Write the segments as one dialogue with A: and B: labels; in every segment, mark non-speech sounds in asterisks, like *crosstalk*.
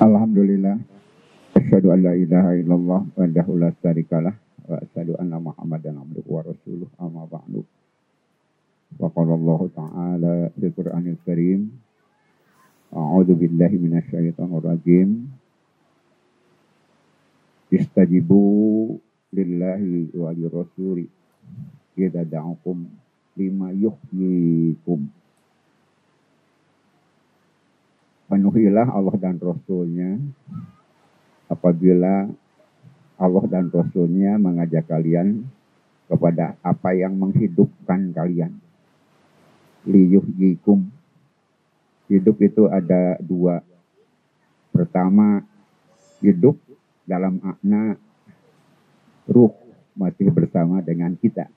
A: Alhamdulillah. Asyhadu an la ilaha illallah wa la syarikalah wa asyhadu anna Muhammadan abduhu wa rasuluh amma ba'du. Wa qala Allah Ta'ala fi Qur'anil Karim A'udzu billahi minasyaitonir rajim. Istajibu lillahi wa li rasuli idza da'akum lima yuhyikum penuhilah Allah dan Rasulnya apabila Allah dan Rasulnya mengajak kalian kepada apa yang menghidupkan kalian. Liyuhyikum. Hidup itu ada dua. Pertama, hidup dalam makna ruh masih bersama dengan kita.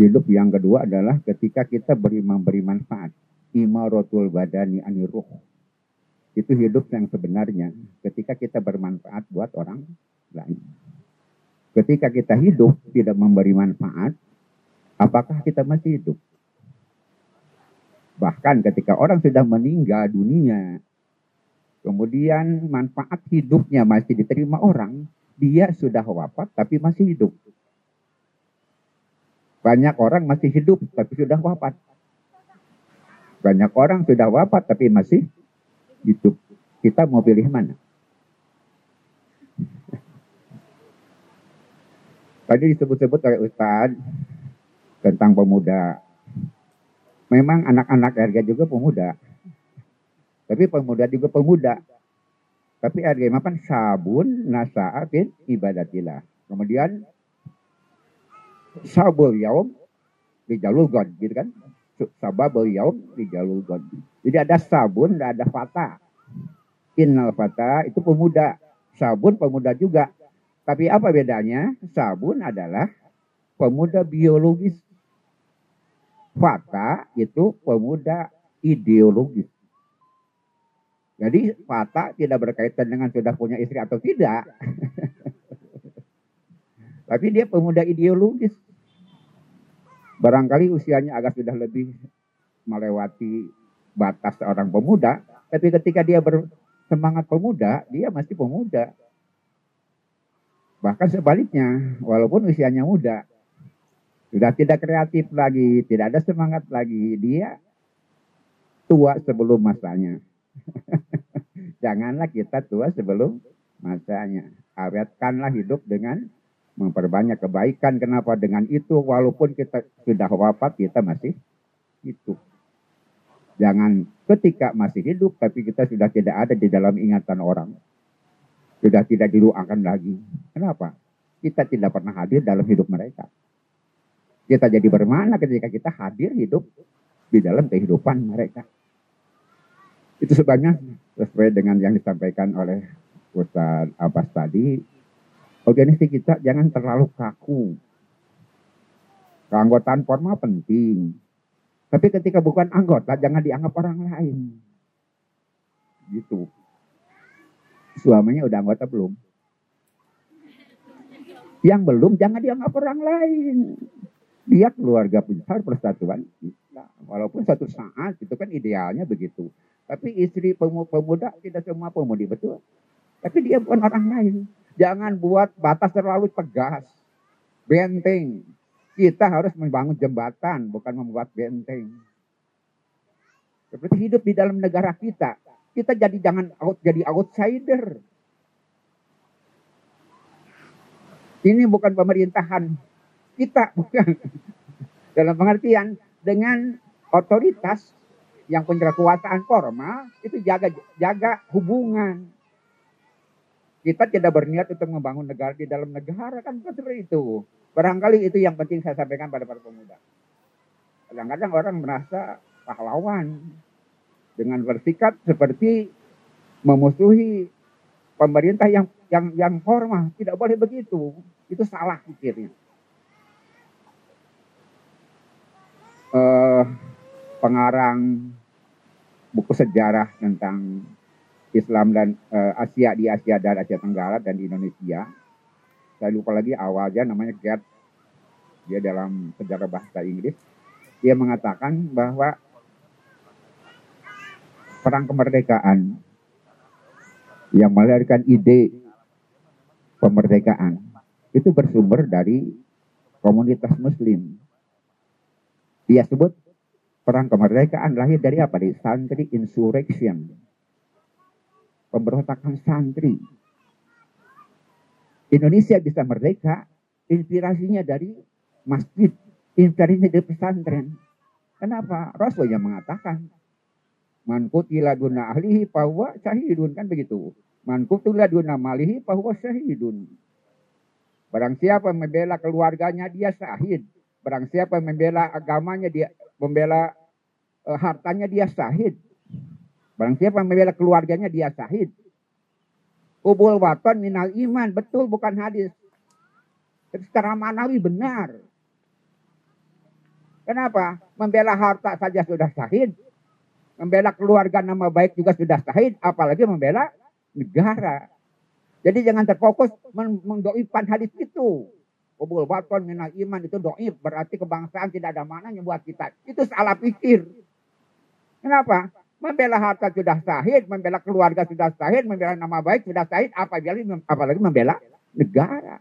A: Hidup yang kedua adalah ketika kita beri memberi manfaat imaratul badani aniruh. Itu hidup yang sebenarnya ketika kita bermanfaat buat orang lain. Ketika kita hidup tidak memberi manfaat, apakah kita masih hidup? Bahkan ketika orang sudah meninggal dunia, kemudian manfaat hidupnya masih diterima orang, dia sudah wafat tapi masih hidup. Banyak orang masih hidup tapi sudah wafat. Banyak orang sudah wafat tapi masih hidup. Kita mau pilih mana? *laughs* Tadi disebut-sebut oleh Ustaz tentang pemuda. Memang anak-anak harga juga pemuda. Tapi pemuda juga pemuda. Tapi harga makan sabun nasa'atin ibadatillah. Kemudian sabul yaum dijalulkan gitu kan sabab yaum dijalulkan. Jadi ada sabun ada fata. Innal fata itu pemuda. Sabun pemuda juga. Tapi apa bedanya? Sabun adalah pemuda biologis. Fata itu pemuda ideologis. Jadi fata tidak berkaitan dengan sudah punya istri atau tidak. *laughs* Tapi dia pemuda ideologis. Barangkali usianya agak sudah lebih melewati batas seorang pemuda, tapi ketika dia bersemangat pemuda, dia masih pemuda. Bahkan sebaliknya, walaupun usianya muda, sudah tidak kreatif lagi, tidak ada semangat lagi, dia tua sebelum masanya. *laughs* Janganlah kita tua sebelum masanya. Awetkanlah hidup dengan memperbanyak kebaikan. Kenapa? Dengan itu walaupun kita sudah wafat kita masih hidup. Jangan ketika masih hidup tapi kita sudah tidak ada di dalam ingatan orang. Sudah tidak diluangkan lagi. Kenapa? Kita tidak pernah hadir dalam hidup mereka. Kita jadi bermana ketika kita hadir hidup di dalam kehidupan mereka. Itu sebabnya sesuai dengan yang disampaikan oleh Ustaz Abbas tadi, organisasi kita jangan terlalu kaku. Keanggotaan formal penting. Tapi ketika bukan anggota, jangan dianggap orang lain. Gitu. Suaminya udah anggota belum? Yang belum, jangan dianggap orang lain. Dia keluarga besar persatuan Islam. Walaupun satu saat, itu kan idealnya begitu. Tapi istri pemuda, tidak semua pemudi, betul. Tapi dia bukan orang lain. Jangan buat batas terlalu tegas. Benteng. Kita harus membangun jembatan, bukan membuat benteng. Seperti hidup di dalam negara kita. Kita jadi jangan out, jadi outsider. Ini bukan pemerintahan kita, bukan. *laughs* Dalam pengertian dengan otoritas yang punya kekuasaan formal itu jaga jaga hubungan kita tidak berniat untuk membangun negara di dalam negara kan seperti itu. Barangkali itu yang penting saya sampaikan pada para pemuda. Kadang-kadang orang merasa pahlawan dengan bersikap seperti memusuhi pemerintah yang yang yang formal. Tidak boleh begitu. Itu salah pikirnya. Uh, pengarang buku sejarah tentang Islam dan uh, Asia di Asia dan Asia Tenggara dan di Indonesia. Saya lupa lagi awalnya namanya Gerd. Dia dalam sejarah bahasa Inggris. Dia mengatakan bahwa perang kemerdekaan yang melahirkan ide pemerdekaan itu bersumber dari komunitas muslim. Dia sebut perang kemerdekaan lahir dari apa? Dari santri insurrection. Pemberontakan santri. Indonesia bisa merdeka, inspirasinya dari masjid, inspirasinya dari pesantren. Kenapa? Rasul yang mengatakan, Man kutila duna ahlihi bahwa syahidun. Kan begitu. Man kutila duna malihi bahwa syahidun. Barang siapa membela keluarganya dia syahid. Barang siapa membela agamanya dia membela uh, hartanya dia syahid. Barang siapa membela keluarganya dia syahid. Ubul waton minal iman. Betul bukan hadis. Secara manawi benar. Kenapa? Membela harta saja sudah syahid. Membela keluarga nama baik juga sudah syahid. Apalagi membela negara. Jadi jangan terfokus mendoipan hadis itu. Kubul baton minal iman itu doib. Berarti kebangsaan tidak ada mananya buat kita. Itu salah pikir. Kenapa? Membela harta sudah sahid, membela keluarga sudah sahid, membela nama baik sudah sahid, apalagi, apalagi membela negara.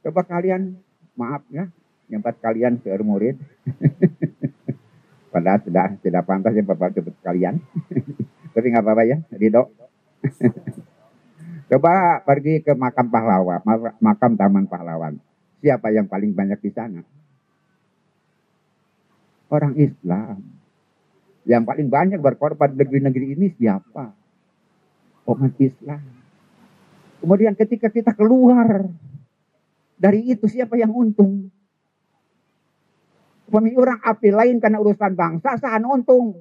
A: Coba kalian, maaf ya, nyempat kalian ke murid. *laughs* Padahal sudah tidak pantas ya Bapak jemput kalian. *laughs* Tapi nggak apa-apa ya, Ridho. *laughs* Coba pergi ke makam pahlawan, makam Taman Pahlawan. Siapa yang paling banyak di sana? Orang Islam. Yang paling banyak berkorban di negeri ini siapa? Orang Islam. Kemudian ketika kita keluar dari itu siapa yang untung? Pemilik orang api lain karena urusan bangsa sahan untung.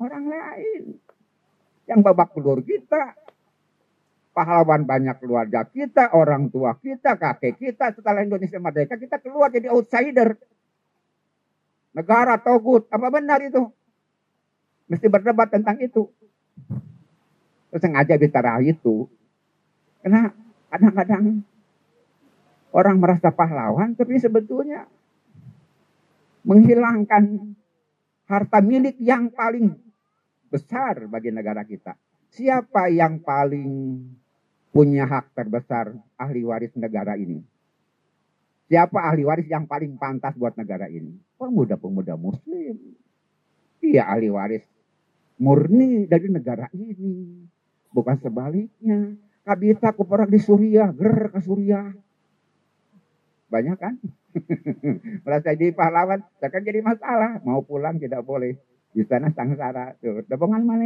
A: Orang lain yang babak belur kita. Pahlawan banyak keluarga kita, orang tua kita, kakek kita. Setelah Indonesia merdeka kita keluar jadi outsider. Negara togut, apa benar itu? Mesti berdebat tentang itu. Terus sengaja bicara itu. Karena kadang-kadang orang merasa pahlawan, tapi sebetulnya menghilangkan harta milik yang paling besar bagi negara kita. Siapa yang paling punya hak terbesar ahli waris negara ini? Siapa ahli waris yang paling pantas buat negara ini? Pemuda-pemuda muslim. Dia ahli waris murni dari negara ini. Bukan sebaliknya. Kabita pernah di Suriah, ger ke Suriah. Banyak kan? *laughs* Merasa jadi pahlawan, kan jadi masalah. Mau pulang tidak boleh di sana sangsara tuh depongan mana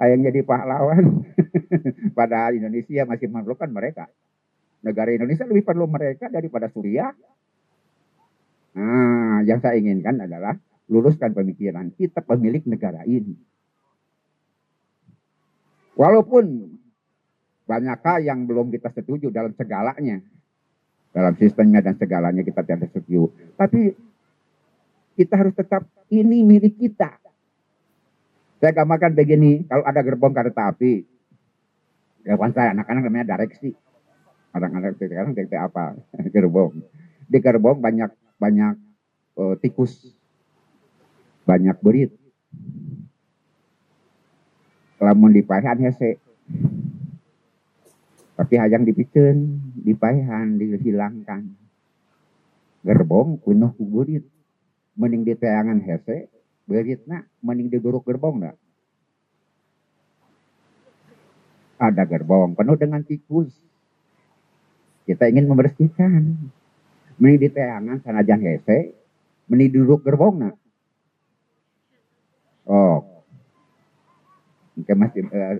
A: yang jadi pahlawan *laughs* pada Indonesia masih memerlukan mereka negara Indonesia lebih perlu mereka daripada Suriah nah yang saya inginkan adalah luruskan pemikiran kita pemilik negara ini walaupun banyak hal yang belum kita setuju dalam segalanya dalam sistemnya dan segalanya kita tidak setuju tapi kita harus tetap ini milik kita. Saya gambarkan begini, kalau ada gerbong kereta api, gerbong saya anak-anak namanya direksi. Anak-anak sekarang kereta apa? *laughs* gerbong. Di gerbong banyak banyak uh, tikus, banyak berit. Lamun dipahan hese. Tapi hajang dipicen, dipahan, dihilangkan. Gerbong penuh kuburit mending di tayangan hese beritna mending di duruk gerbong dah ada gerbong penuh dengan tikus kita ingin membersihkan di tayangan sanajan hese mending duduk gerbong nah oh Oke masih uh,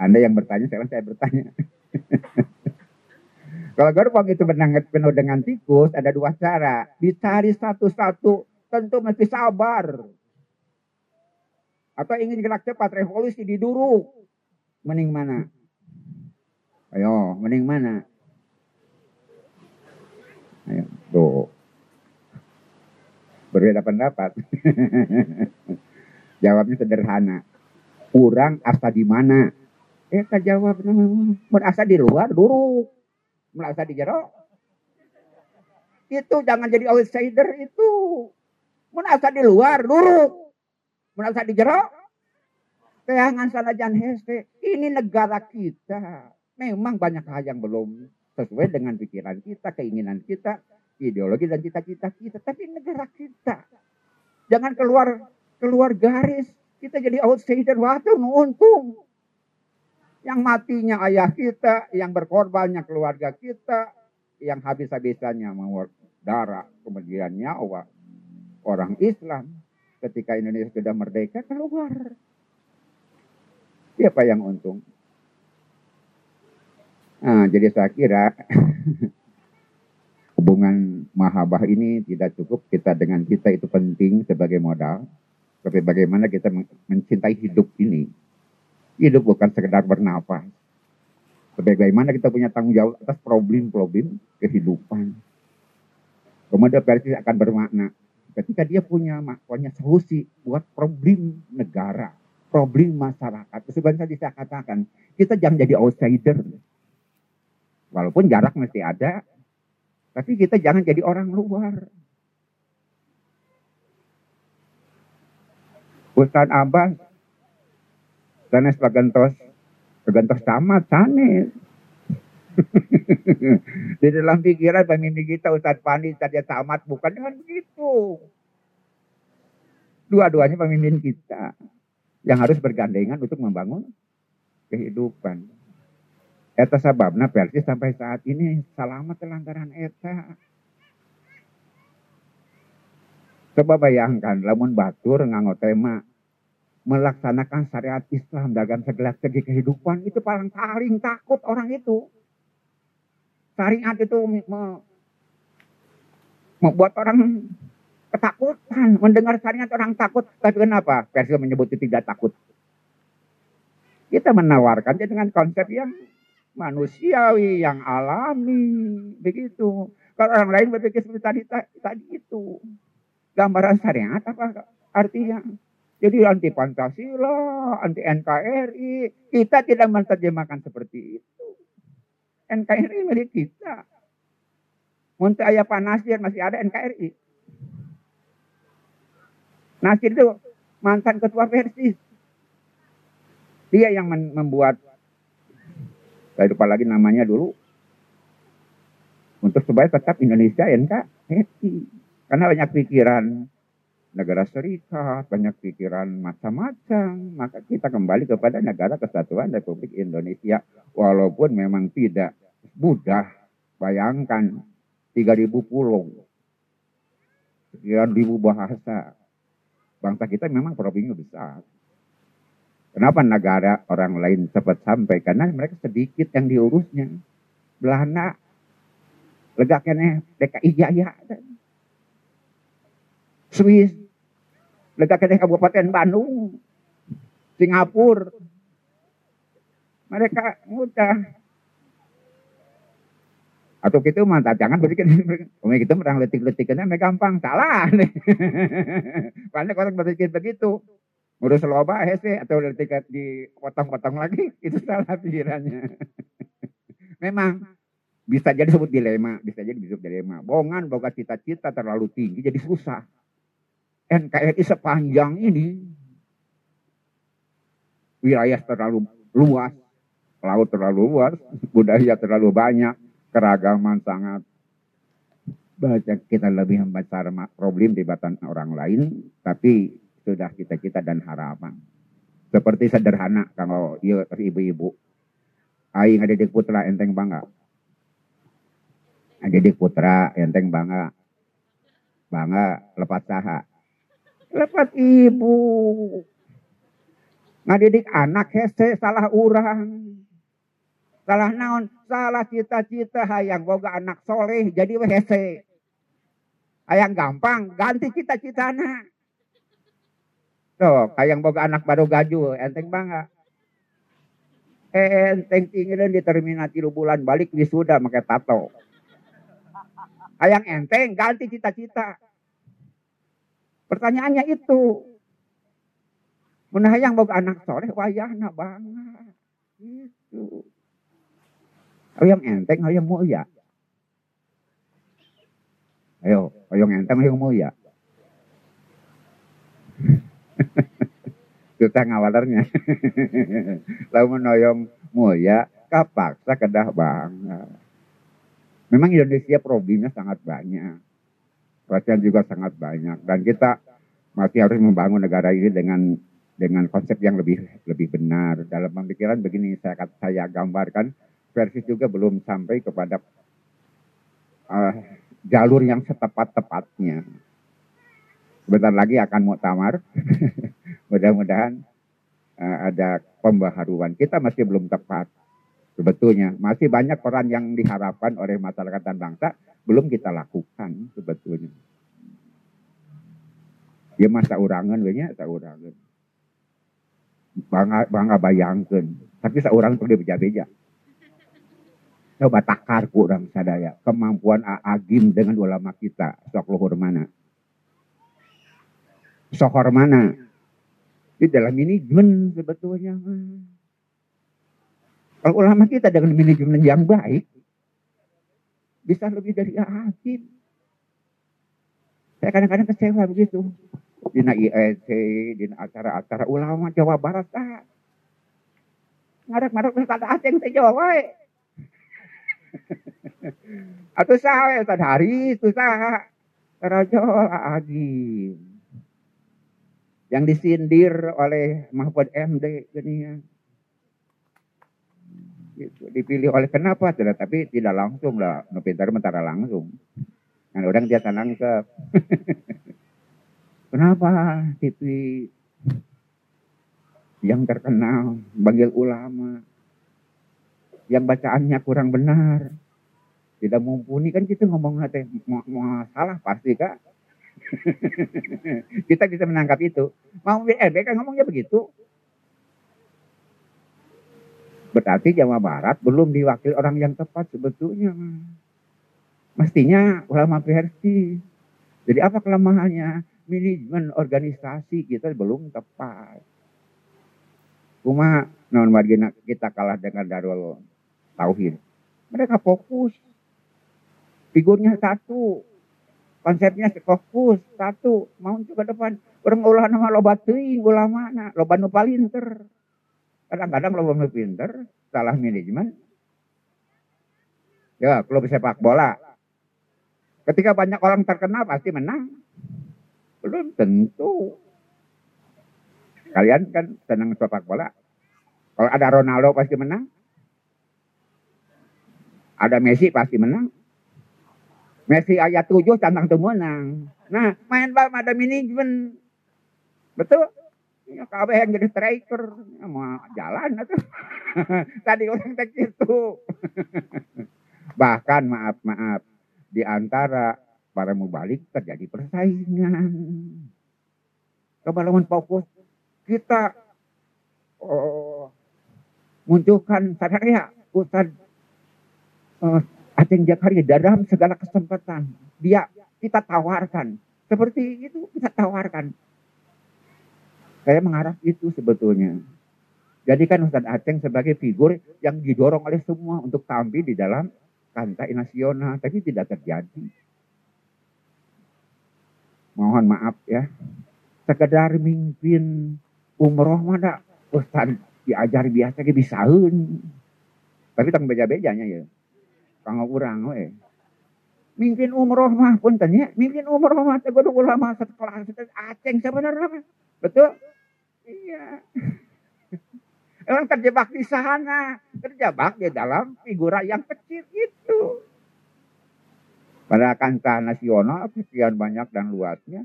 A: anda yang bertanya sekarang saya bertanya *laughs* Kalau gerbong itu menangat penuh dengan tikus, ada dua cara. Dicari satu-satu tentu mesti sabar. Atau ingin gerak cepat revolusi diduru. Mending mana? Ayo, mending mana? Tuh. Berbeda pendapat. *laughs* Jawabnya sederhana. Kurang asa di mana? Eh, kan jawab merasa di luar dulu. Merasa di jero. Itu jangan jadi outsider itu. Mun asa di luar, luruk. Mun asa di jero, Teangan sanajan hese, ini negara kita. Memang banyak hal yang belum sesuai dengan pikiran kita, keinginan kita, ideologi dan cita-cita kita. Tapi negara kita. Jangan keluar keluar garis. Kita jadi outsider. Waktu untung. Yang matinya ayah kita, yang berkorbannya keluarga kita, yang habis-habisannya mau darah, kemudian nyawa orang Islam. Ketika Indonesia sudah merdeka, keluar. Siapa yang untung? Nah, jadi saya kira *laughs* hubungan mahabah ini tidak cukup kita dengan kita itu penting sebagai modal. Tapi bagaimana kita mencintai hidup ini. Hidup bukan sekedar bernafas. Bagaimana kita punya tanggung jawab atas problem-problem kehidupan. Kemudian versi akan bermakna ketika dia punya punya solusi buat problem negara problem masyarakat. Sebenarnya bisa katakan, kita jangan jadi outsider. Walaupun jarak mesti ada, tapi kita jangan jadi orang luar. Ustaz Abbas, sanes pagentos, pagentos sama sanes. *laughs* Di dalam pikiran pemimpin kita Ustaz Pandi saja tamat bukan dengan begitu. Dua-duanya pemimpin kita yang harus bergandengan untuk membangun kehidupan. Eta sababna Persis sampai saat ini selamat lantaran eta. Coba bayangkan, lamun batur nganggo tema melaksanakan syariat Islam dalam segala segi kehidupan itu paling paling takut orang itu. Syariat itu membuat orang ketakutan. Mendengar syariat orang takut. Tapi kenapa? Versi menyebut itu tidak takut. Kita menawarkan dengan konsep yang manusiawi, yang alami. Begitu. Kalau orang lain berpikir seperti tadi, tadi itu. Gambaran syariat apa artinya? Jadi anti Pancasila, anti NKRI. Kita tidak menerjemahkan seperti itu. NKRI milik kita. Untuk ayah panasir masih ada NKRI. Nasir itu mantan ketua Persis. Dia yang membuat, saya lupa lagi namanya dulu, untuk supaya tetap Indonesia NKRI. Karena banyak pikiran negara serikat, banyak pikiran macam-macam. Maka kita kembali kepada negara kesatuan Republik Indonesia. Walaupun memang tidak mudah. Bayangkan 3.000 pulau. Sekian ribu bahasa bangsa kita memang provinsi besar. Kenapa negara orang lain cepat sampai? Karena mereka sedikit yang diurusnya. Belanda, legaknya DKI Jaya. Swiss, legaknya Kabupaten Bandung. Singapura. Mereka mudah. Atau kita mantap jangan berpikir Umi kita merang letik-letiknya mereka gampang salah. *laughs* Banyak orang berpikir begitu. Ngurus loba hese atau letik dipotong-potong lagi *laughs* itu salah pikirannya. *laughs* Memang bisa jadi sebut dilema, bisa jadi disebut dilema. Bongan boga cita-cita terlalu tinggi jadi susah. NKRI sepanjang ini wilayah terlalu luas, laut terlalu luas, *laughs* budaya terlalu banyak, keragaman sangat banyak kita lebih membaca problem di batan orang lain, tapi sudah kita-kita dan harapan. Seperti sederhana kalau iya ibu-ibu. Aing di putra enteng bangga. di putra enteng bangga. Bangga lepas saha. Lepas ibu. Ngadidik anak hese salah orang. Salah naon, salah cita-cita hayang boga anak soleh jadi hese. Hayang gampang, ganti cita-cita anak. Tuh, hayang boga anak baru gaju, enteng bangga. Enteng tinggiin di terminal tilu bulan balik wisuda pakai tato. Hayang enteng, ganti cita-cita. Pertanyaannya itu. Menahayang boga anak soleh, wayahna banget. Itu. Hoyong enteng, hoyong mulia. Ayo, hoyong enteng, hoyong mulia. *laughs* Kita ngawalernya. *laughs* Lalu menoyong muya kapaksa kedah bang. Memang Indonesia problemnya sangat banyak. Perhatian juga sangat banyak. Dan kita masih harus membangun negara ini dengan dengan konsep yang lebih lebih benar. Dalam pemikiran begini saya saya gambarkan versi juga belum sampai kepada uh, jalur yang setepat-tepatnya. Sebentar lagi akan muktamar. *laughs* Mudah-mudahan uh, ada pembaharuan. Kita masih belum tepat sebetulnya. Masih banyak peran yang diharapkan oleh masyarakat dan bangsa belum kita lakukan sebetulnya. Ya masa urangan banyak urangan. Bangga, bangga bayangkan. Tapi seorang itu dia beja-beja. Coba takar kurang sadaya. Kemampuan agim dengan ulama kita. Sok luhur mana sohor mana. Di dalam manajemen sebetulnya. Kalau ulama kita dengan manajemen yang baik, bisa lebih dari hakim. Saya kadang-kadang kecewa begitu. Di IEC, di acara-acara ulama Jawa Barat, tak. Ngarak-ngarak ada aceng teh Jawa, Atau saya tadi hari itu sah. Raja lagi yang disindir oleh Mahfud MD jadinya. Gitu. dipilih oleh kenapa? Tidak tapi tidak langsung lah. No pintar mentara langsung. Kan orang dia ke *laughs* kenapa TV yang terkenal? Panggil ulama. Yang bacaannya kurang benar. Tidak mumpuni. Kan kita ngomong mau, mau salah pasti kak *laughs* Kita bisa menangkap itu. Mau BLB kan ngomongnya begitu. Berarti Jawa Barat belum diwakili orang yang tepat sebetulnya. Mestinya ulama versi. Jadi apa kelemahannya? Manajemen organisasi kita belum tepat. Cuma non margina kita kalah dengan Darul Tauhid. Mereka fokus. Figurnya satu, konsepnya fokus satu mau juga depan. Orang ulah nama loba teuing ulama na loba nu palinter. Kadang-kadang loba nu pinter salah manajemen. Ya klub sepak bola. Ketika banyak orang terkenal pasti menang. Belum tentu. Kalian kan senang sepak bola. Kalau ada Ronaldo pasti menang. Ada Messi pasti menang Messi ayat 7 tentang temenang. Nah, main bal ada manajemen. Betul? Ya, kabeh yang jadi striker. Ya, mau jalan atau. *laughs* Tadi orang tak itu. *laughs* Bahkan maaf, maaf. Di antara para mubalik terjadi persaingan. Coba lawan fokus. Kita oh, munculkan sadar ya Ustaz uh, Aceng Jakaria dalam segala kesempatan. Dia kita tawarkan. Seperti itu kita tawarkan. Saya mengharap itu sebetulnya. Jadikan Ustaz Aceng sebagai figur yang didorong oleh semua untuk tampil di dalam kantai nasional. Tapi tidak terjadi. Mohon maaf ya. Sekedar mimpin umroh mana Ustaz diajar biasa bisa Tapi tanggung beja-bejanya ya kanggo urang we. Mungkin umroh mah pun tanya, mungkin umroh mah kudu ulama sekelas aceng sebenarnya. Betul? Iya. *laughs* Orang terjebak di sana, terjebak di dalam figura yang kecil itu. Pada kancah nasional sekian banyak dan luasnya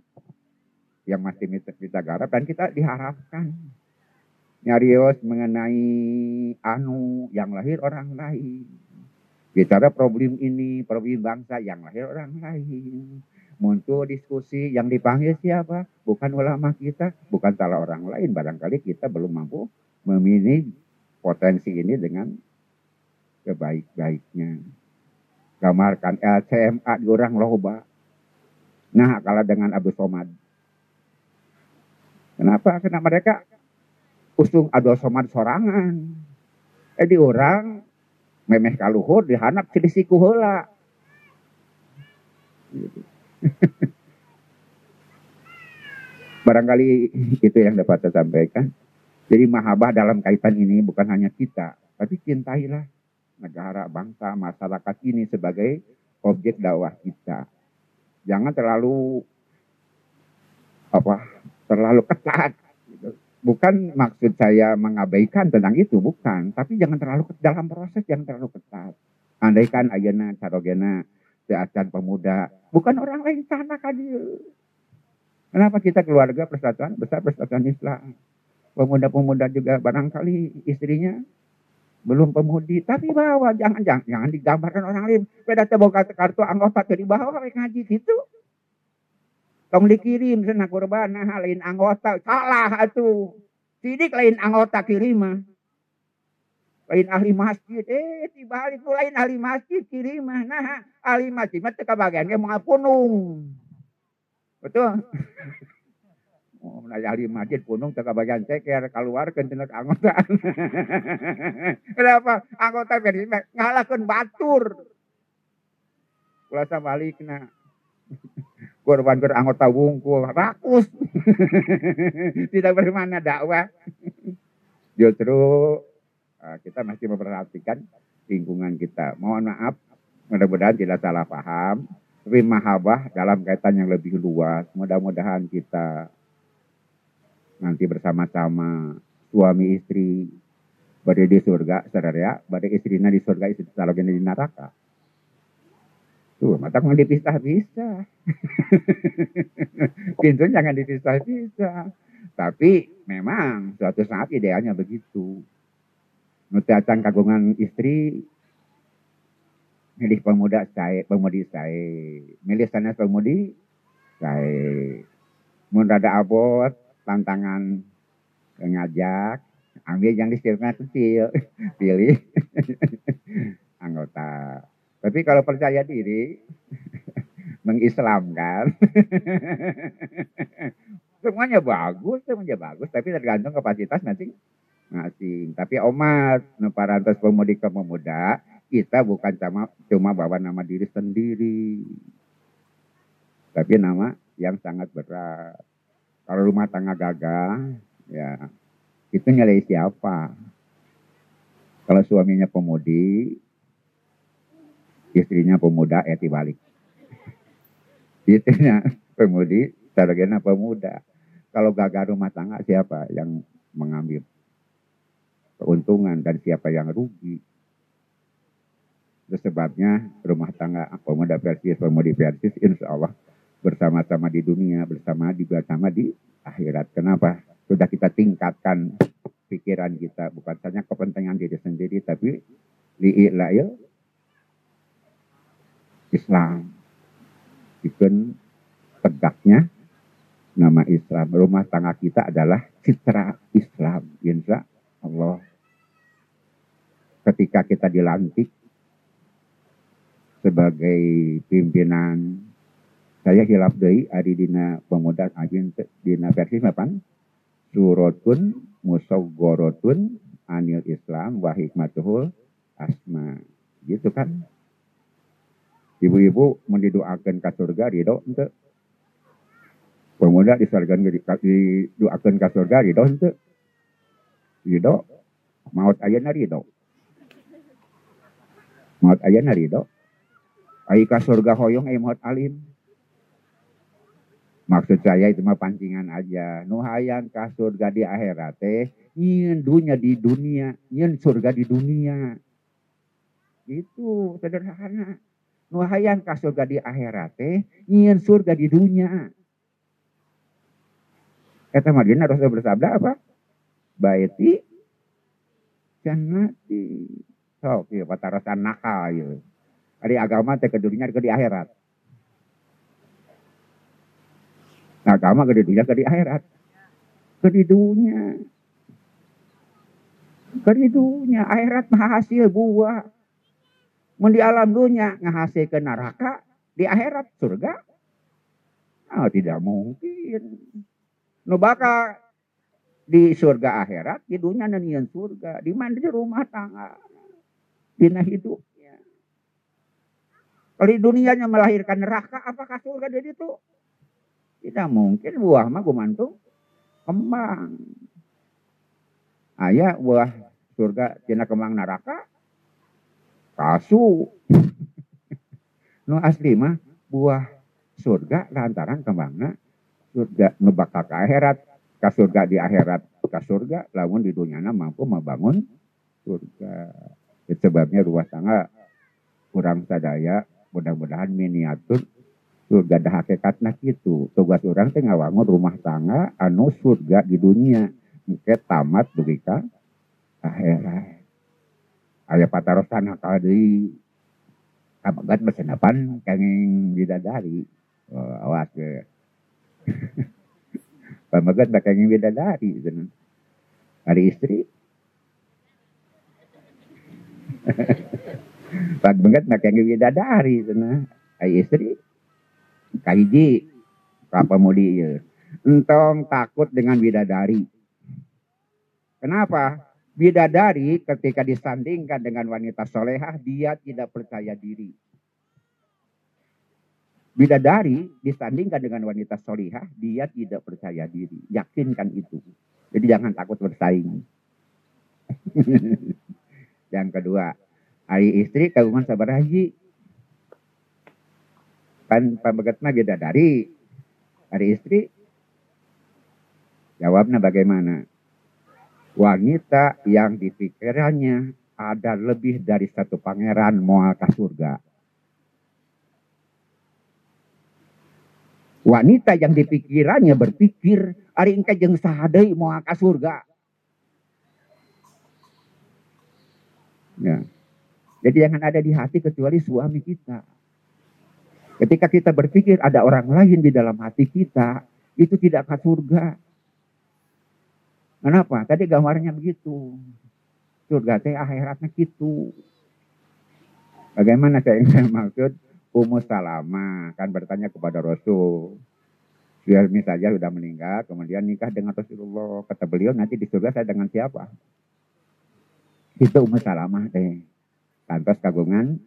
A: yang masih kita garap dan kita diharapkan nyarios mengenai anu yang lahir orang lain Bicara problem ini, problem bangsa yang lahir orang lain. Muncul diskusi yang dipanggil siapa? Bukan ulama kita, bukan salah orang lain. Barangkali kita belum mampu memilih potensi ini dengan sebaik-baiknya. Gamarkan LCMA di orang loba. Nah, kalau dengan Abu Somad. Kenapa? Karena mereka usung Abu Somad sorangan. Eh di orang memeh kaluhur dihanap heula. Gitu. Barangkali itu yang dapat saya sampaikan. Jadi mahabah dalam kaitan ini bukan hanya kita, tapi cintailah negara, bangsa, masyarakat ini sebagai objek dakwah kita. Jangan terlalu apa terlalu ketat. Bukan maksud saya mengabaikan tentang itu, bukan. Tapi jangan terlalu dalam proses jangan terlalu ketat. Andaikan ayana carogena seacan pemuda, bukan orang lain sana kan Kenapa kita keluarga persatuan besar persatuan Islam? Pemuda-pemuda juga barangkali istrinya belum pemudi, tapi bawa jangan jangan jangan digambarkan orang lain. Beda teboga kartu anggota dari bawah ngaji gitu. Tong dikirim sana nah lain anggota salah atuh. Sidik lain anggota kirim lain ahli masjid eh tiba itu lain ahli masjid kirim nah ahli masjid mah teu kabagian ge punung betul *laughs* Oh, menaja ahli masjid punung teka bagian ceker keluar ke tina anggota. *laughs* Kenapa? Anggota versi ngalahkan batur. Kula balik na. *laughs* Korban ker anggota wungkul rakus. *laughs* Tidak bermana dakwah. *laughs* Justru uh, kita masih memperhatikan lingkungan kita. Mohon maaf, mudah-mudahan tidak salah paham. Tapi mahabah dalam kaitan yang lebih luas. Mudah-mudahan kita nanti bersama-sama suami istri berada di surga, saudara ya, berada istrinya di surga, istri salogena di neraka. Tuh, mata mau dipisah-pisah. *laughs* Pintu jangan dipisah-pisah. Tapi memang suatu saat idealnya begitu. Nutiacan kagungan istri, milih pemuda saya, pemudi saya. Milih sana pemudi saya. Mun rada abot, tantangan ngajak ambil yang disirna kecil *laughs* pilih *laughs* anggota tapi kalau percaya diri *laughs* mengislamkan *laughs* semuanya bagus semuanya bagus. Tapi tergantung kapasitas nanti masing. Tapi omat parantos pemudik ke pemuda kita bukan cuma cuma bawa nama diri sendiri. Tapi nama yang sangat berat. Kalau rumah tangga gagal, ya itu nilai siapa? Kalau suaminya pemudi, istrinya pemuda, ya balik. Istrinya *laughs* pemudi, sarjana pemuda. Kalau gagal rumah tangga, siapa yang mengambil keuntungan dan siapa yang rugi? Itu sebabnya rumah tangga pemuda versi pemudi versi insya Allah bersama-sama di dunia, bersama di bersama di akhirat. Kenapa? Sudah kita tingkatkan pikiran kita, bukan saja kepentingan diri sendiri, tapi li'ilail Islam. Ikun tegaknya nama Islam. Rumah tangga kita adalah citra Islam. Insya Allah. Ketika kita dilantik sebagai pimpinan saya hilaf deui ari dina pemuda ajin dina versi mapan suratun musawwaratun anil Islam wa hikmatuhul asma gitu kan ibu-ibu mendidoakan ke surga ridho ente. Pemuda disorgan didoakan ke surga ridho ente. Ridho maut ayana ridho maut ayana ridho ai ka surga hoyong ai maut alim. Maksud saya itu mah pancingan aja. Nuhayang ka surga di akhirat teh, nyin dunia di dunia, nyin surga di dunia. Itu sederhana. Nuhayang ka surga di akhirat teh, nyin surga di dunia. Kata Madinah Rasul bersabda apa? Baiti jannati. So, iya, patarasan nakal. Ya. Dari agama teh ke dunia ke di akhirat. Nah, agama ke di dunia, ke di akhirat. Ke di dunia. Ke di dunia. Akhirat hasil buah. Mun di alam dunia ke neraka, di akhirat surga. Oh, tidak mungkin. Nu bakal di surga akhirat, di dunia nanian surga. Di mana di rumah tangga. Dina hidupnya. Kalau dunianya melahirkan neraka, apakah surga dari itu? Tidak mungkin buah mah gumantung kembang. Ayah buah surga tina kemang neraka kasu. *laughs* no asli mah buah surga lantaran kemangna surga nu bakal ke akhirat. Ke surga di akhirat ke surga lamun di dunia mampu membangun surga. Itu sebabnya rumah tangga kurang sadaya mudah-mudahan miniatur surga dah hakikatnya gitu tugas orang teh ngawangun rumah tangga anu surga di dunia mungkin tamat ka akhirat aya patarosan kali kabagat bersenapan kenging bidadari. Oh, awas ke *laughs* pamagat kenging bidadari? Hari istri. *laughs* Pag banget kenging bidadari? Sana ay istri. Kahiji apa mau dia entong takut dengan bidadari. Kenapa bidadari ketika disandingkan dengan wanita solehah dia tidak percaya diri. Bidadari disandingkan dengan wanita solehah dia tidak percaya diri. Yakinkan itu. Jadi jangan takut bersaing. *laughs* Yang kedua hari istri kagungan sabar haji. Kan pembegatnya bidadari. Hari istri jawabnya bagaimana wanita yang dipikirannya ada lebih dari satu pangeran moal ke surga. Wanita yang dipikirannya berpikir, hari engkau jeng sahadai ke surga. Ya. Jadi jangan ada di hati kecuali suami kita. Ketika kita berpikir ada orang lain di dalam hati kita, itu tidak ke surga. Kenapa? Tadi gambarnya begitu. Surga teh akhiratnya gitu. Bagaimana saya yang maksud? Ummu Salama kan bertanya kepada Rasul. Suami saja sudah meninggal, kemudian nikah dengan Rasulullah. Kata beliau, nanti di surga saya dengan siapa? Itu Ummu Salamah teh. Tantos kagungan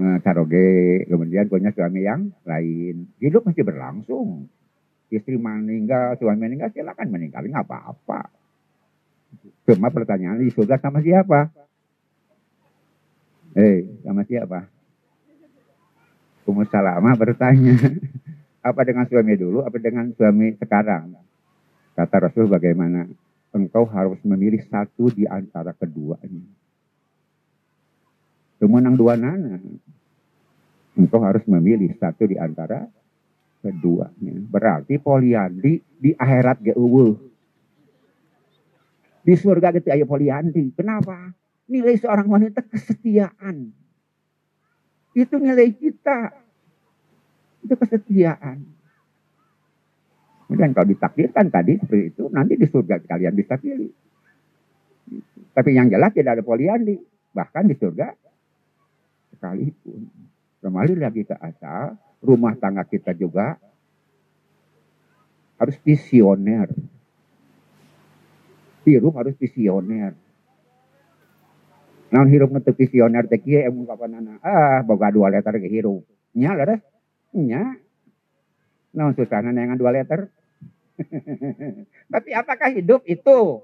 A: eh, karoge, kemudian punya suami yang lain. Hidup masih berlangsung istri meninggal, suami meninggal, silakan meninggal, nggak apa-apa. Cuma pertanyaan di surga sama siapa? Eh, sama siapa? Ummu Salamah bertanya, *laughs* apa dengan suami dulu, apa dengan suami sekarang? Kata Rasul bagaimana? Engkau harus memilih satu di antara keduanya. Kemenang dua nana. Engkau harus memilih satu di antara keduanya. Berarti poliandri di akhirat ge Di surga gitu ayo poliandri. Kenapa? Nilai seorang wanita kesetiaan. Itu nilai kita. Itu kesetiaan. Dan kalau ditakdirkan tadi seperti itu, nanti di surga kalian bisa pilih. Tapi yang jelas tidak ada poliandri. Bahkan di surga sekalipun. Kembali lagi ke asal, rumah tangga kita juga harus visioner. Hirup harus visioner. Naon hirup ngetuk visioner teh kieu emu kapanana. Ah, boga dua letter ke hirup. Nya leres. Nya. Naon susahna nengan dua letter. *laughs* Tapi apakah hidup itu?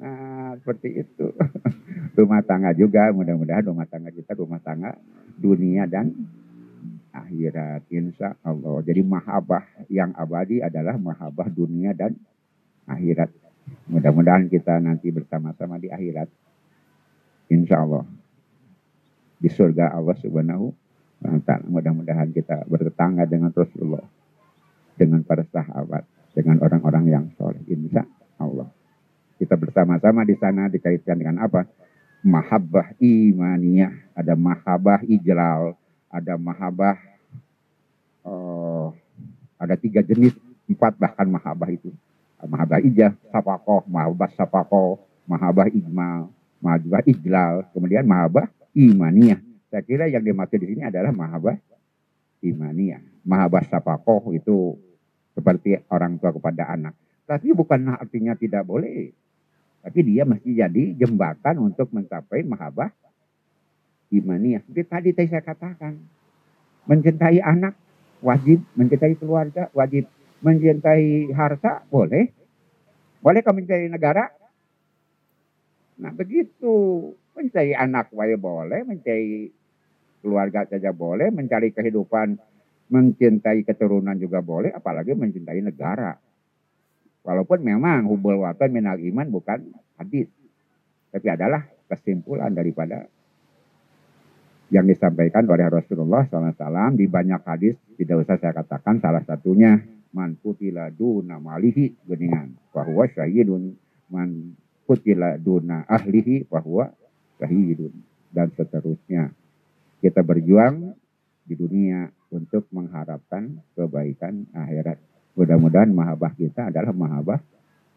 A: Nah, seperti itu. *laughs* rumah tangga juga, mudah-mudahan rumah tangga kita rumah tangga dunia dan akhirat insya Allah. Jadi mahabah yang abadi adalah mahabah dunia dan akhirat. Mudah-mudahan kita nanti bersama-sama di akhirat. Insya Allah. Di surga Allah subhanahu wa ta'ala. Mudah-mudahan kita bertetangga dengan Rasulullah. Dengan para sahabat. Dengan orang-orang yang soleh. Insya Allah. Kita bersama-sama di sana dikaitkan dengan apa? Mahabbah imaniyah. Ada mahabbah ijlal ada mahabah, uh, ada tiga jenis, empat bahkan mahabah itu. Mahabah ijah, sapakoh, mahabah sapakoh, mahabah ijmal, mahabah ijlal, kemudian mahabah imaniyah. Saya kira yang dimaksud di sini adalah mahabah imaniyah. Mahabah sapakoh itu seperti orang tua kepada anak. Tapi bukan artinya tidak boleh. Tapi dia mesti jadi jembatan untuk mencapai mahabah imaniyah. Seperti tadi saya katakan. Mencintai anak wajib, mencintai keluarga wajib, mencintai harta boleh. Boleh kau mencari negara? Nah begitu. Mencari anak wae boleh, mencari keluarga saja boleh, mencari kehidupan, mencintai keturunan juga boleh, apalagi mencintai negara. Walaupun memang hubul watan minal iman bukan hadis. Tapi adalah kesimpulan daripada yang disampaikan oleh Rasulullah SAW di banyak hadis. Tidak usah saya katakan salah satunya man kutila duna malihi geningan bahwa syahidun. Man kutila duna ahlihi bahwa syahidun dan seterusnya. Kita berjuang di dunia untuk mengharapkan kebaikan akhirat. Mudah-mudahan mahabah kita adalah mahabah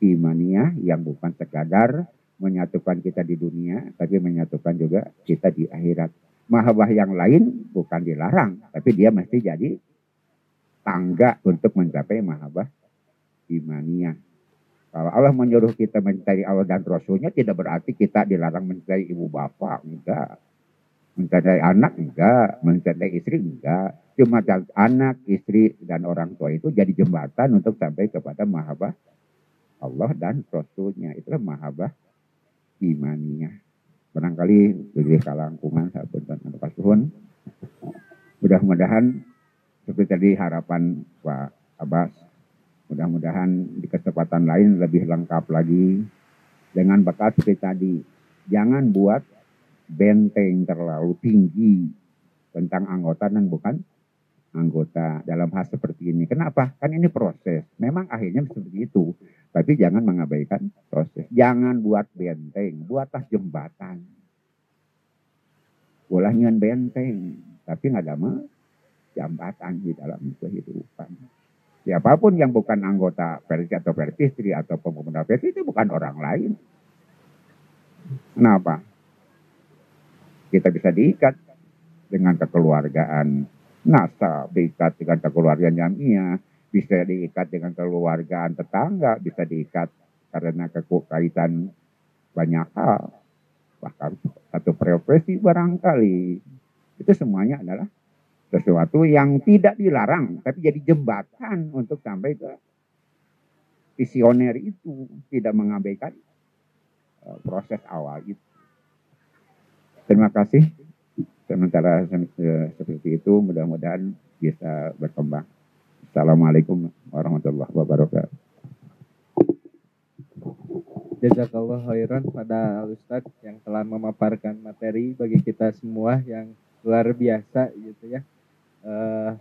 A: imaniah yang bukan sekadar menyatukan kita di dunia tapi menyatukan juga kita di akhirat mahabah yang lain bukan dilarang tapi dia mesti jadi tangga untuk mencapai mahabbah imaniah. Kalau Allah menyuruh kita mencari Allah dan Rasulnya tidak berarti kita dilarang mencari ibu bapak, enggak. Mencari anak, enggak. Mencari istri, enggak. Cuma anak, istri, dan orang tua itu jadi jembatan untuk sampai kepada mahabbah Allah dan Rasulnya. Itulah mahabbah imaniah. Barangkali lebih kalangkungan saat pun Mudah-mudahan seperti tadi harapan Pak Abbas. Mudah-mudahan di kesempatan lain lebih lengkap lagi dengan bekal seperti tadi. Jangan buat benteng terlalu tinggi tentang anggota dan bukan anggota dalam hal seperti ini. Kenapa? Kan ini proses. Memang akhirnya seperti itu. Tapi jangan mengabaikan proses. Jangan buat benteng, buatlah jembatan. Boleh benteng, tapi nggak ada mah jambatan di dalam kehidupan. Siapa pun yang bukan anggota Persi atau Persistri atau pemuda Persi itu bukan orang lain. Kenapa? Kita bisa diikat dengan kekeluargaan nasa, diikat dengan kekeluargaan jamiah, bisa diikat dengan kekeluargaan tetangga, bisa diikat karena kekaitan banyak hal. Bahkan satu profesi barangkali. Itu semuanya adalah sesuatu yang tidak dilarang, tapi jadi jembatan untuk sampai ke visioner itu, tidak mengabaikan uh, proses awal itu. Terima kasih. Sementara uh, seperti itu, mudah-mudahan bisa berkembang. Assalamualaikum warahmatullahi wabarakatuh.
B: Jazakallah khairan pada Ustadz yang telah memaparkan materi bagi kita semua yang luar biasa gitu ya uh,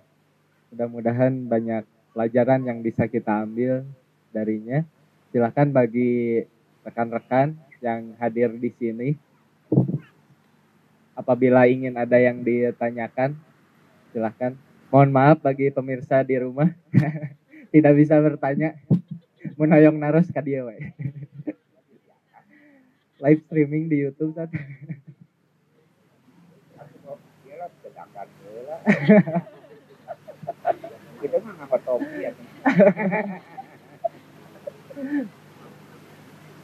B: mudah-mudahan banyak pelajaran yang bisa kita ambil darinya. Silahkan bagi rekan-rekan yang hadir di sini, apabila ingin ada yang ditanyakan, silahkan. Mohon maaf bagi pemirsa di rumah, *laughs* tidak bisa bertanya. Menhoyong naros kadia *laughs* Live streaming di YouTube tadi.
A: Kita mah ngapa topi ya.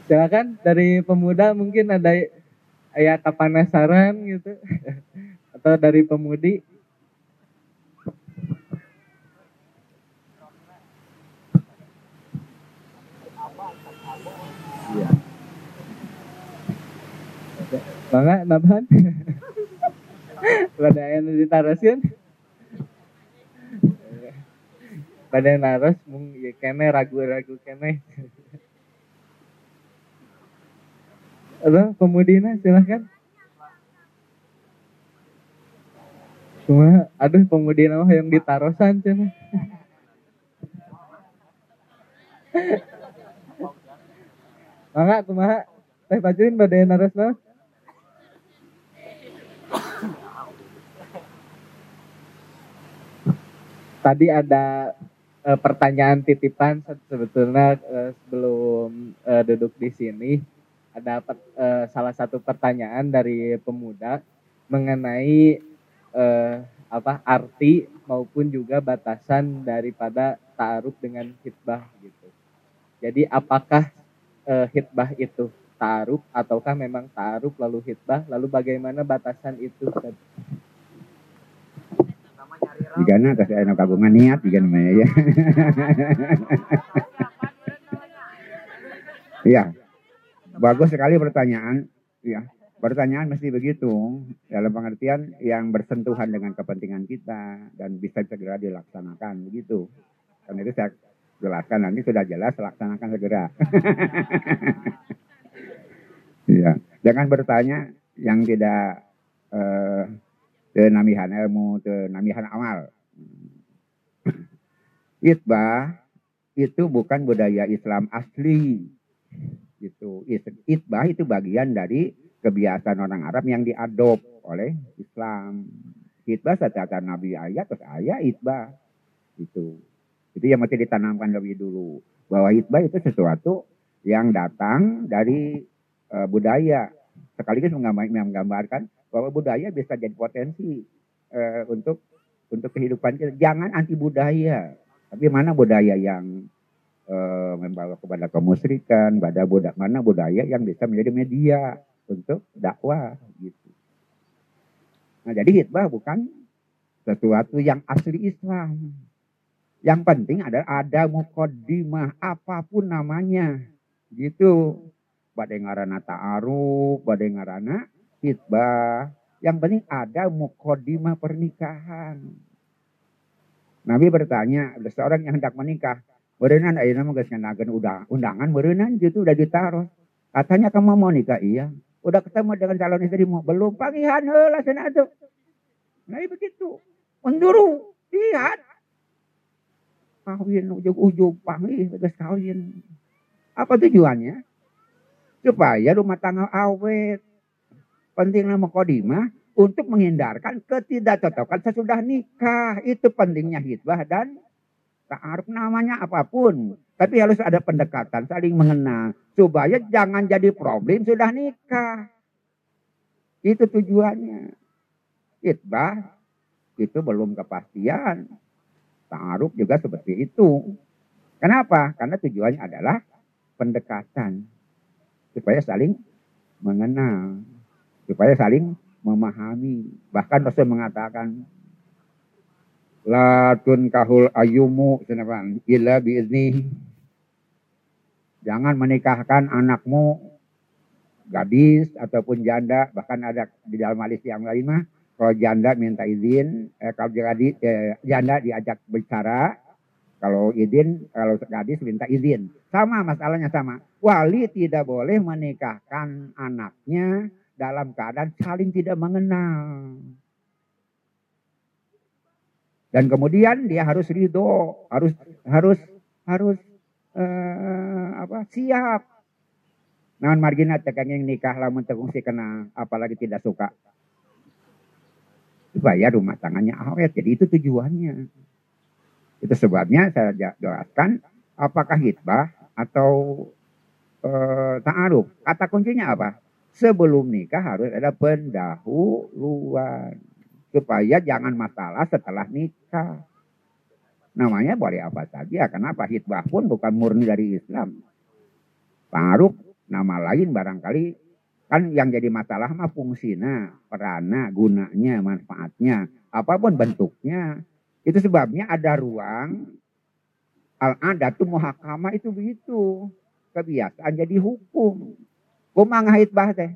B: Silakan dari pemuda mungkin ada ayat penasaran gitu *laughs* atau dari pemudi Iya. Bangga, nabahan? pada yang ditarasin pada yang naras mung ya kene ragu-ragu kene Halo, pemudina silahkan. Cuma, aduh pemudina mah yang ditarosan cina. Mangga kumaha? Teh bajuin badai naras naon? Tadi ada uh, pertanyaan titipan sebetulnya uh, sebelum uh, duduk di sini ada uh, salah satu pertanyaan dari pemuda mengenai uh, apa arti maupun juga batasan daripada taaruf dengan hitbah gitu. Jadi apakah uh, hitbah itu taaruf ataukah memang taaruf lalu hitbah lalu bagaimana batasan itu?
A: Jika na kasi ano kagungan niat jika namanya ya Ya, bagus sekali pertanyaan. Ya, pertanyaan mesti begitu dalam pengertian yang bersentuhan dengan kepentingan kita dan bisa segera dilaksanakan begitu. Karena itu saya jelaskan nanti sudah jelas laksanakan segera. *laughs* ya, dengan bertanya yang tidak eh, namihan ilmu, namihan amal. Itbah itu bukan budaya Islam asli. Itu itbah itu bagian dari kebiasaan orang Arab yang diadop oleh Islam. Itbah secara Nabi ayat terus ayat itbah. Itu. Itu yang mesti ditanamkan lebih dulu. Bahwa itbah itu sesuatu yang datang dari uh, budaya. Sekaligus menggambarkan bahwa budaya bisa jadi potensi uh, untuk untuk kehidupan kita. Jangan anti budaya. Tapi mana budaya yang e, membawa kepada kemusyrikan, pada budak mana budaya yang bisa menjadi media untuk dakwah gitu. Nah, jadi hitbah bukan sesuatu yang asli Islam. Yang penting adalah ada mukaddimah apa pun namanya. Gitu. Badai ngarana ta'aruf, ngarana hitbah. Yang penting ada mukaddimah pernikahan. Nabi bertanya, ada seorang yang hendak menikah. Berenan ayo nama geus udah undangan berenan gitu udah ditaruh. Katanya kamu mau nikah iya. Udah ketemu dengan calon istrimu belum pangihan heula sana tuh. Nah begitu. Menduru lihat. Kawin ujung-ujung panggil geus kawin. Apa tujuannya? Supaya rumah tangga awet. Penting nama kodimah untuk menghindarkan ketidakcocokan sesudah nikah. Itu pentingnya hitbah dan ta'aruf namanya apa pun. Tapi harus ada pendekatan, saling mengenal. Supaya jangan jadi problem sudah nikah. Itu tujuannya. Hitbah itu belum kepastian. Ta'aruf juga seperti itu. Kenapa? Karena tujuannya adalah pendekatan. Supaya saling mengenal. Supaya saling memahami. Bahkan Rasul mengatakan latun kahul ayumu senapan illa biizni. Jangan menikahkan anakmu gadis ataupun janda, bahkan ada di dalam hadis yang lain mah kalau janda minta izin, eh, kalau gadis eh, janda diajak bicara, kalau izin, kalau gadis minta izin. Sama masalahnya sama. Wali tidak boleh menikahkan anaknya dalam keadaan saling tidak mengenal. Dan kemudian dia harus ridho, harus harus harus uh, apa siap. Namun margina yang nikah lamun tegung si kena apalagi tidak suka. Supaya rumah tangannya awet. Jadi itu tujuannya. Itu sebabnya saya jelaskan apakah hitbah atau uh, ta'aruf. Kata kuncinya apa? Sebelum nikah harus ada pendahuluan. Supaya jangan masalah setelah nikah. Namanya boleh apa saja. Kenapa? Hitbah pun bukan murni dari Islam. Pengaruh nama lain barangkali kan yang jadi masalah mah fungsinya, perana, gunanya, manfaatnya, apa pun bentuknya. Itu sebabnya ada ruang al-adatu muhakama itu begitu. Kebiasaan jadi hukum. Kumangahit bah teh.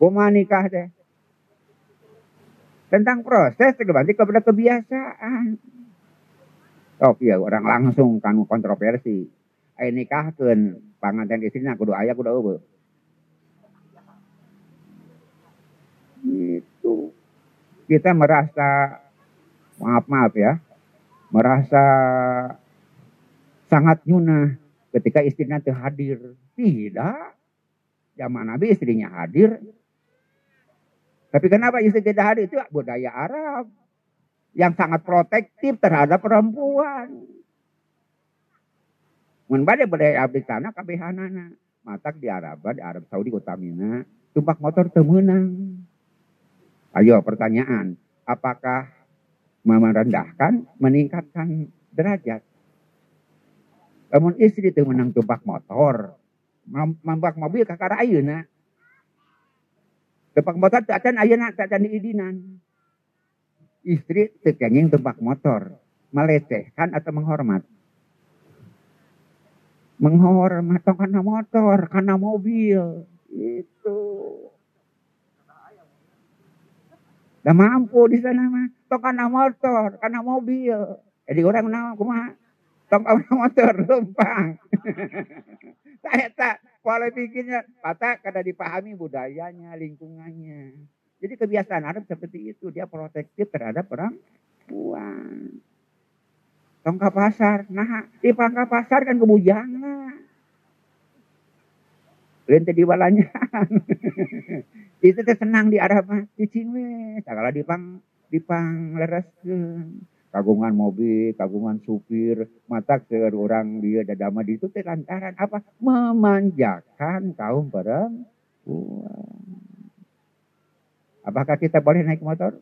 A: Kuma nikah teh. Tentang proses terbalik kepada kebiasaan. Oh iya orang langsung kan kontroversi. Ayo nikahkan panganten istrinya kudu ayah kudu eueuh. Itu kita merasa maaf maaf ya merasa sangat nyunah ketika istrinya itu hadir. Tidak. Zaman Nabi istrinya hadir. Tapi kenapa istri tidak hadir? Itu budaya Arab. Yang sangat protektif terhadap perempuan. Mun bade budaya abdi sana kabehanana. Matak di Arab, di Arab Saudi utamina. Tumpak motor temenang. Ayo pertanyaan. Apakah merendahkan, meningkatkan derajat? Namun istri itu menang tumpak motor. Mampak mobil kakak ayeuna. Tumpak motor tak acan ayeuna tak acan diidinan. Istri tekenging tumpak motor. Melecehkan atau menghormat. menghormat karena motor, karena mobil. Itu. Udah mampu di sana mah. Karena motor, karena mobil. Jadi orang nama kumaha? Tong karena *laughs* motor, lumpang. *laughs* Saya tak pola pikirnya, patah kada dipahami budayanya, lingkungannya. Jadi kebiasaan Arab seperti itu, dia protektif terhadap perempuan. Tongka pasar. Nah, di pangka pasar kan kebujangan. Lente di balanya. *laughs* itu teh senang di arah mah cicing we. Sagala di pang di pang leres kagungan mobil, kagungan supir, mata orang dia dadama di itu teh lantaran apa? Memanjakan kaum perempuan. Apakah kita boleh naik motor?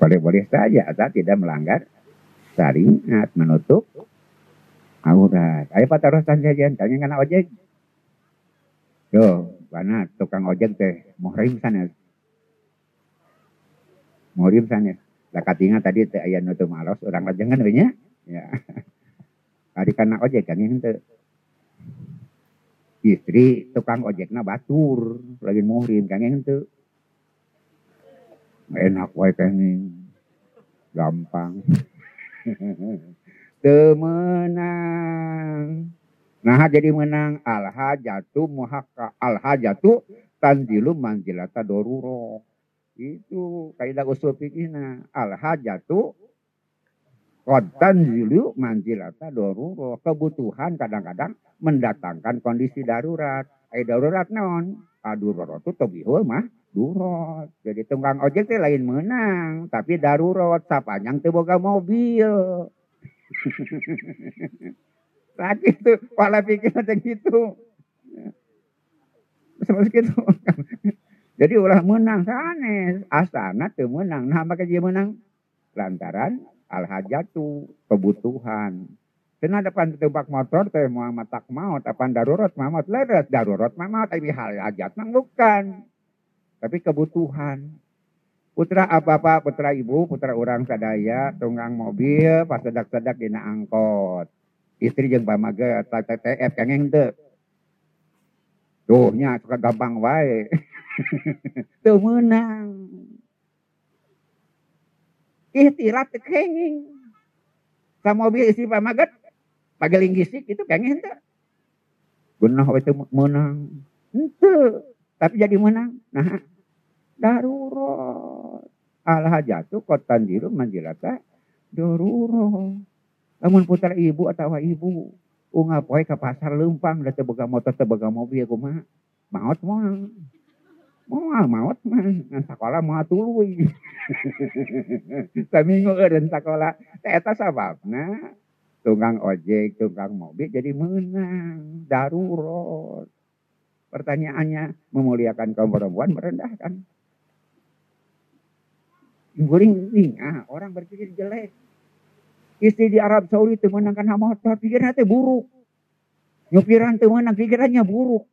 A: boleh-boleh saja asal tidak melanggar syariat menutup aurat. Ayo Pak jajan, tanya kena ojek. Yo, mana tukang ojek teh muhrim sana. Muhrim sana. Lah katinga tadi teh aya nutup malos orang lajengan we nya. Ya. *laughs* Tadi kena ojek kan itu. Istri tukang ojekna batur lagi muhrim kan itu enak wae kene gampang *laughs* temenang nah jadi menang al hajatu muhakka al hajatu tanzilu manjilata doruro itu kaidah usul fikihna al hajatu qad tanzilu manjilata doruro kebutuhan kadang-kadang mendatangkan kondisi darurat ai darurat naon adurat itu tobihul mah durot. Jadi tunggang ojek teh lain menang, tapi darurat sapanjang teu boga mobil. *laughs* Lagi itu pola pikir macam gitu. Seperti itu. Jadi ulah menang sanes, asana teu menang. Nah, maka dia menang lantaran al hajatu kebutuhan. Kena depan tebak motor teh mau matak maut, apa darurat maut leres, darurat maut tapi hal hajat nang bukan tapi kebutuhan. Putra apa-apa, putra ibu, putra orang sadaya, tunggang mobil, pas sedak-sedak dina angkot. Istri yang pamaga, TTF, kengeng tuh. Tuh, nya suka gampang wae. *laughs* tuh menang. Ihtirat kenging. Sa mobil istri pamagat, pageling gisik itu kengeng tuh. Gunah itu menang. Itu. Tapi jadi menang. Nah, darurat. Al hajatu kotan diru manjilata darurat. Namun putra ibu atau ibu unga poe ke pasar lempang da teboga motor teboga mobil mah maut mah mau maut. Mah ngan sekolah mau tuluy saminggu eureun sekolah. Eta sababna tunggang ojek tunggang mobil jadi menang. Darurat. Pertanyaannya memuliakan kaum perempuan merendahkan. Guring ah, orang berpikir jelek. Istri di Arab Saudi itu menangkan motor, pikirannya itu buruk. Nyupiran itu menang, pikirannya buruk.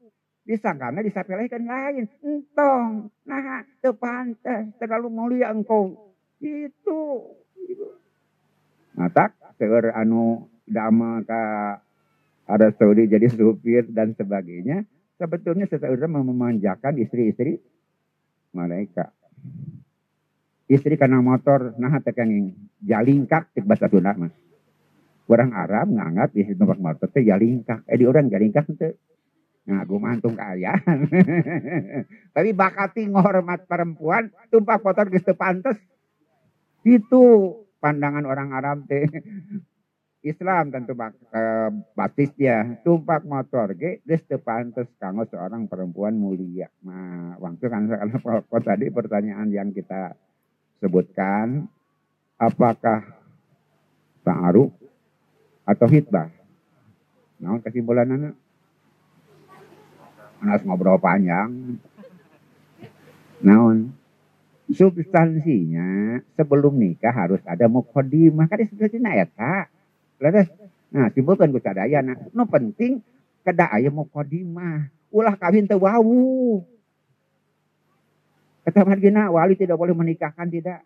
A: Disangkanya disapelekan lain. Entong, nah, itu pantas, terlalu mulia engkau. Itu. Matak, seger anu dama ke Arab Saudi jadi supir dan sebagainya. Sebetulnya seseorang memanjakan istri-istri mereka istri karena motor nah tekeng jalingkak cek bahasa Sunda mas orang Arab nganggap istri numpak motor jalingkak eh di orang jalingkak teh nah gue mantung keayaan *laughs* tapi bakati ngormat perempuan tumpak motor geus pantes itu pandangan orang Arab teh *laughs* Islam tentu bak, eh, batis ya tumpak motor ge geus teu pantes kanggo seorang perempuan mulia. Nah, waktu kan karena *laughs* tadi pertanyaan yang kita sebutkan apakah ta'aruf atau hitbah. Nah, kesimpulan anak. Anak ngobrol panjang. Naon substansinya sebelum nikah harus ada mukhodimah. Kan disebutnya eta. Leres. Nah, simpulkan ku sadaya. Nah, no penting kada aya mukhodimah. Ulah kawin teu. Kata margina, wali tidak boleh menikahkan tidak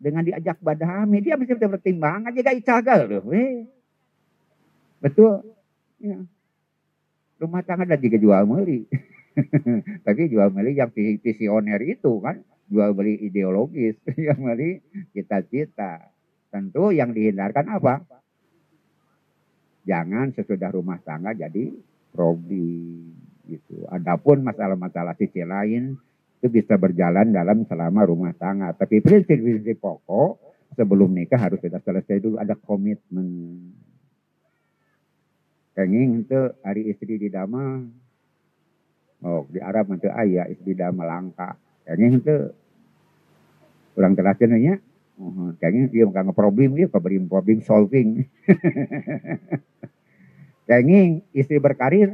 A: dengan diajak badami. Dia mesti bertimbang aja gak icagal loh. Betul. Ya. Rumah tangga dan juga jual beli. *laughs* Tapi jual beli yang visioner itu kan. Jual beli ideologis. *laughs* Yang beli cita-cita. Tentu yang dihindarkan apa? Jangan sesudah rumah tangga jadi problem. Gitu. Adapun masalah-masalah sisi lain itu bisa berjalan dalam selama rumah tangga. Tapi prinsip-prinsip pokok sebelum nikah harus kita selesai dulu ada komitmen. Kenging itu hari istri di dama. Oh, di Arab itu ayah istri dama langka. Kenging itu kurang terakhir ya. Oh, kenging dia bukan problem dia problem problem solving. *laughs* kenging istri berkarir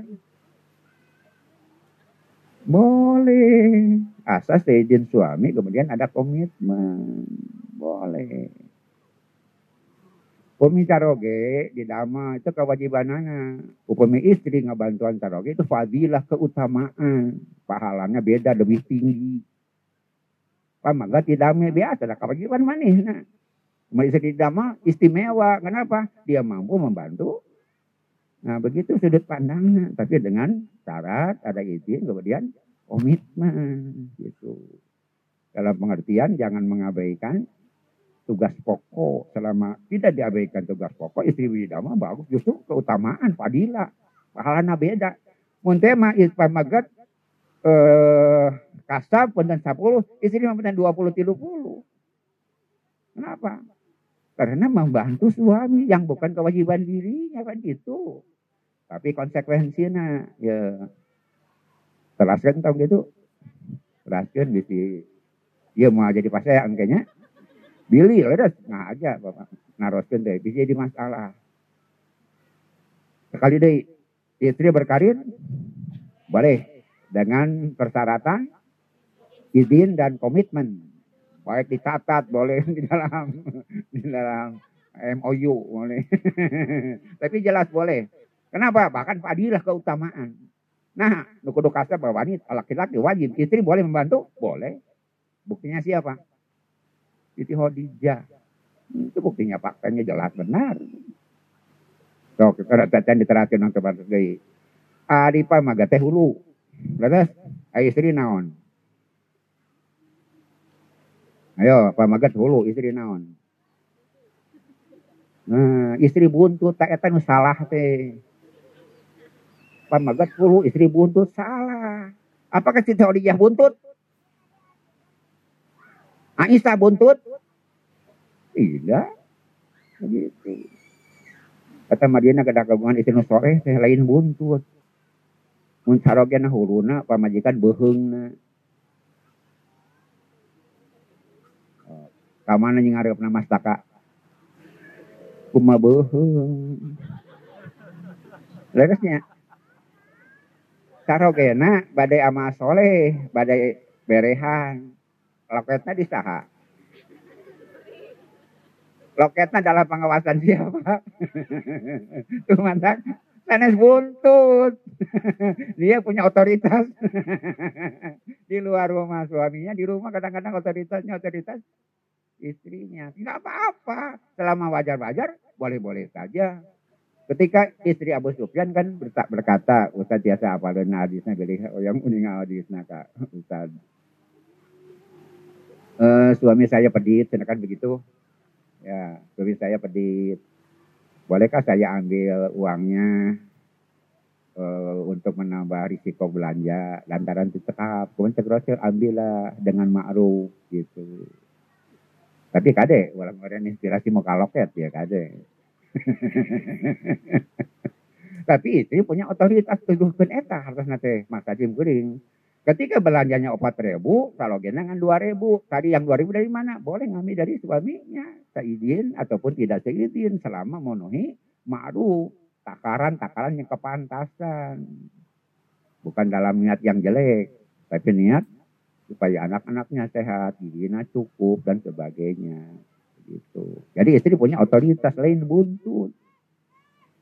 A: boleh. Asas izin suami kemudian ada komitmen. Boleh. Upami caroge di dama itu kewajibannya. Upami istri ngebantuan caroge itu fadilah keutamaan. Pahalanya beda lebih tinggi. Pamaga tidak biasa ada kewajiban manis. Nah. Istri di dama istimewa. Kenapa? Dia mampu membantu. Nah begitu sudut pandangnya. Tapi dengan syarat ada izin kemudian komitmen gitu. Dalam pengertian jangan mengabaikan tugas pokok. Selama tidak diabaikan tugas pokok istri widama bagus. Justru keutamaan fadilah pahalana beda. Mun tema pamagat eh kasab dan sepuluh istri mah puluh tiga puluh. Kenapa? Karena membantu suami yang bukan kewajiban dirinya kan itu tapi konsekuensinya ya teraskan tahu gitu. Teraskan bisa dia mau jadi pasien kayaknya Billy ledas nah aja bapak. Naroskan deh bisa jadi masalah. Sekali deh istri berkarir boleh dengan persyaratan izin dan komitmen. Baik dicatat boleh *laughs* di dalam di dalam MOU boleh. *laughs* Tapi jelas boleh. Kenapa? Bahkan fadilah keutamaan. Nah nukudu kasar bahwa wanita laki-laki wajib. Istri boleh membantu? Boleh. Buktinya siapa Siti Khadijah. Itu buktinya faktanya jelas benar. So, kita datang diterapkan nang kepada gay. Adi pa magateh hulu. Lantas, ay istri naon. Ayo, pamagat hulu istri naon. Nah, istri buntut tak eta nu salah teh. Pamagat hulu istri buntut salah. Apakah Siti Khadijah buntut? Aisyah buntut? Tidak. Begitu. Kata Madinah kada kagungan istri sore teh lain buntut. Mun sarogena huruna pamajikan beuheungna. Oh, Kamana yang ngarep nama staka. Kuma beuheung. Leresnya. Sarogena badai ama soleh, badai berehan loketnya di saha. Loketnya dalam pengawasan siapa? *laughs* Tuh mantan Tenis buntut. *laughs* Dia punya otoritas. *laughs* di luar rumah suaminya, di rumah kadang-kadang otoritasnya otoritas istrinya. Tidak apa-apa. Selama wajar-wajar, boleh-boleh saja. Ketika istri Abu Sufyan kan berkata, Ustaz biasa apa dan hadisnya pilih yang uning hadisnya kak Ustaz uh, suami saya pedit, sedangkan begitu. Ya, suami saya pedit. Bolehkah saya ambil uangnya uh, untuk menambah risiko belanja lantaran tetap kemudian ambil ambillah dengan ma'ruf gitu. Tapi kade, walau kemudian inspirasi mau kaloket ya kade. *laughs* Tapi istri punya otoritas tuduhkan eta harus nanti masa jim kuring. Ketika belanjanya empat ribu, kalau genangan dua ribu. Tadi yang dua ribu dari mana? Boleh ngambil dari suaminya. Seizin ataupun tidak seizin selama memenuhi ma'ruf. Takaran-takaran yang kepantasan. Bukan dalam niat yang jelek. Tapi niat supaya anak-anaknya sehat, giginya cukup, dan sebagainya. Gitu. Jadi istri punya otoritas lain buntut.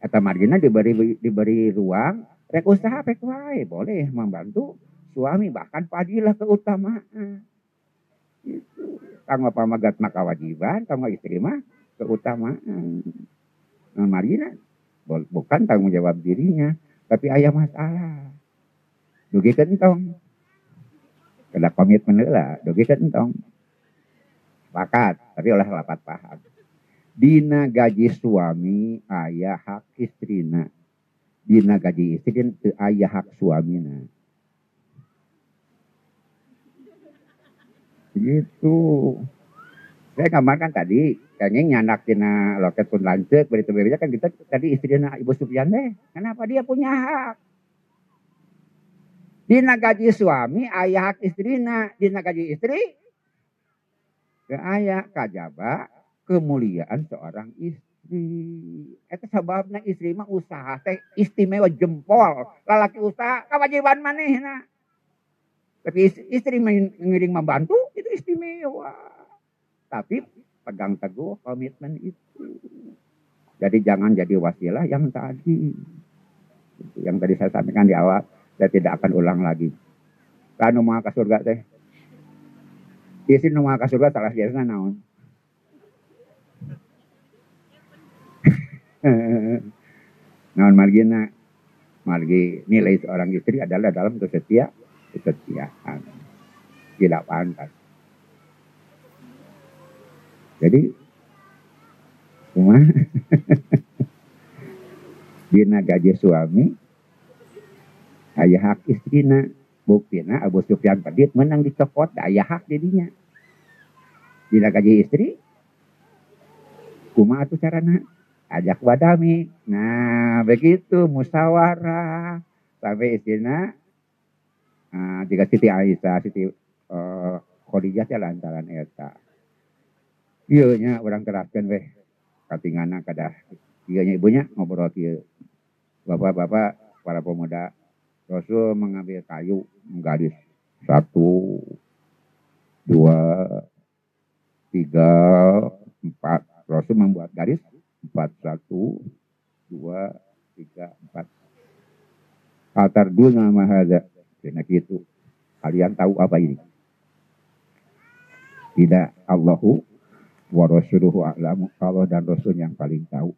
A: Kata margina diberi diberi ruang, rek usaha pek boleh membantu suami bahkan padilah keutamaan. Itu. Kang pamagat maka wajiban, kang istri mah keutamaan. Nah, marina Bukan tanggung jawab dirinya, tapi ayah masalah. Dugi kentong. Kena komitmen lah, dugi kentong. Sepakat, tapi oleh lapat paham. Dina gaji suami ayah hak istrina. Dina gaji istri ayah hak suamina. Begitu. Saya gambarkan tadi, kayaknya nyanak tina loket pun lancet, berita berita kan kita tadi istrinya Ibu Sufyan deh. Kenapa dia punya hak? Dina gaji suami, ayah hak istrina. Dina gaji istri, ke ayah kajaba kemuliaan seorang istri. Itu sebabnya istri mah usaha teh istimewa jempol. Lalaki usaha kewajiban manehna. Tapi istri mengiring membantu itu istimewa. Tapi pegang teguh komitmen itu. Jadi jangan jadi wasilah yang tadi. Yang tadi saya sampaikan di awal, saya tidak akan ulang lagi. Kanu mau ke surga teh. Istri nu mau ke surga salah biasa naon. *laughs* naon margina margi nilai seorang istri adalah dalam kesetia kesetiaan. Tidak pantas. Jadi, cuma *laughs* dina gaji suami, ayah hak istrina, buktina Abu Sufyan Padit menang dicopot, ayah hak jadinya. Dina gaji istri, kuma itu carana ajak wadami. Nah, begitu musyawarah sampai istrina Nah, jika Siti Aisyah, Siti uh, Khadijah ya lantaran eta. Iya nya orang teraskan weh. Katingana kada iya nya ibunya ngobrol kieu. Bapak-bapak para pemuda Rasul mengambil kayu menggaris satu, dua, tiga, empat. Rasul membuat garis empat satu, dua, tiga, empat. Altar dulu nama hadza karena gitu. Kalian tahu apa ini? Tidak Allahu wa rasuluhu a'lamu. Allah dan Rasul yang paling tahu.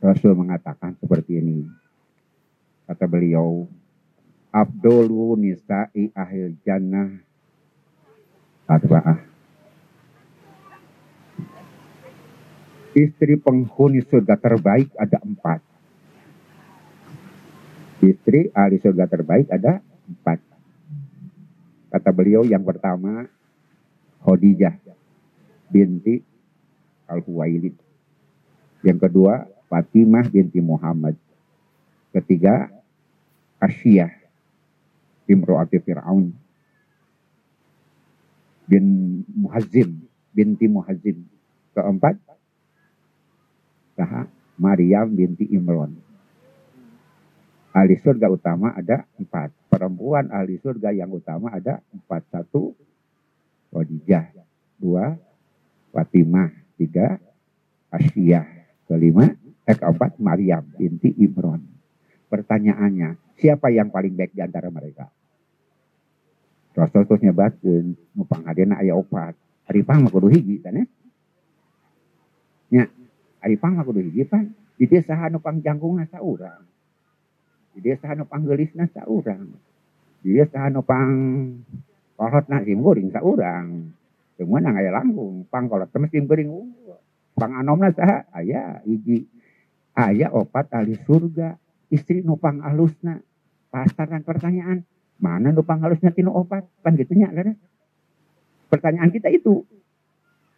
A: Rasul mengatakan seperti ini. Kata beliau, Abdulu nisa'i ahil jannah arba'ah. Istri penghuni surga terbaik ada empat istri ahli surga terbaik ada empat. Kata beliau yang pertama Khadijah binti Al-Huwailid. Yang kedua Fatimah binti Muhammad. Ketiga Asyiyah Imro'ati Fir'aun bin Muhazzim binti Muhazzim. Keempat Maryam binti Imron ahli surga utama ada empat. Perempuan ahli surga yang utama ada empat. Satu, Khadijah. Dua, Fatimah. Tiga, Asyiyah. Kelima, eh keempat, Maryam binti Imron. Pertanyaannya, siapa yang paling baik di antara mereka? Rasul terus nyebatkan, nupang hadena ayah opat. Arifang mah kudu hiji, kan ya? Ya, Arifang mah kudu hiji, pan. Di desa nupang jangkung nasa urang dia sahano panggelisna saurang. Dia sahano pang kolot na sim goreng saurang. Semua nang aya langkung, pang kolot temes sim goreng. Pang anomna sah aya iji aya opat ahli surga, istri nupang alusna. Pasaran pertanyaan, mana nupang halusnya tino opat? Kan gitunya kan? Pertanyaan kita itu.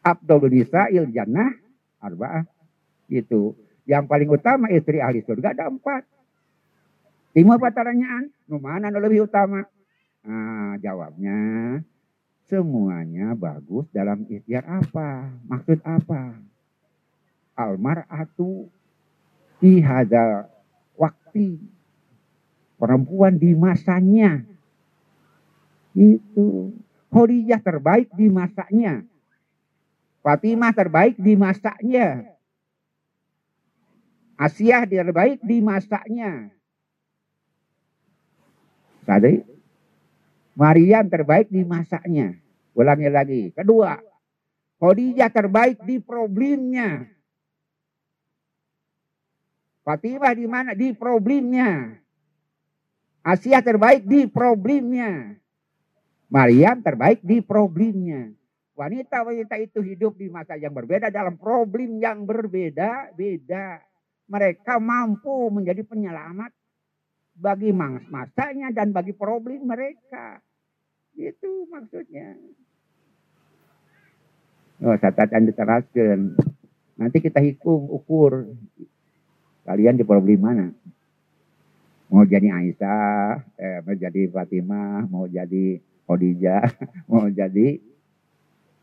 A: Abdul Nisa il jannah arba'ah. Itu. Yang paling utama istri ahli surga ada empat. Timur pertanyaan, nu mana nu lebih utama? Nah, jawabnya semuanya bagus dalam ikhtiar apa? Maksud apa? Almar atu hadal waktu perempuan di masanya itu Khadijah terbaik di masanya Fatimah terbaik di masanya Asia terbaik di masanya Tadi Maryam terbaik di masaknya. Ulangi lagi. Kedua, Khadijah terbaik di problemnya. Fatimah di mana? Di problemnya. Asia terbaik di problemnya. Maryam terbaik di problemnya. Wanita-wanita itu hidup di masa yang berbeda dalam problem yang berbeda-beda. Mereka mampu menjadi penyelamat bagi masanya dan bagi problem mereka. Itu maksudnya. Oh, catatan diteraskan. Nanti kita hitung, ukur. Kalian di problem mana? Mau jadi Aisyah, eh, mau jadi Fatimah, mau jadi Khadijah, *laughs* mau jadi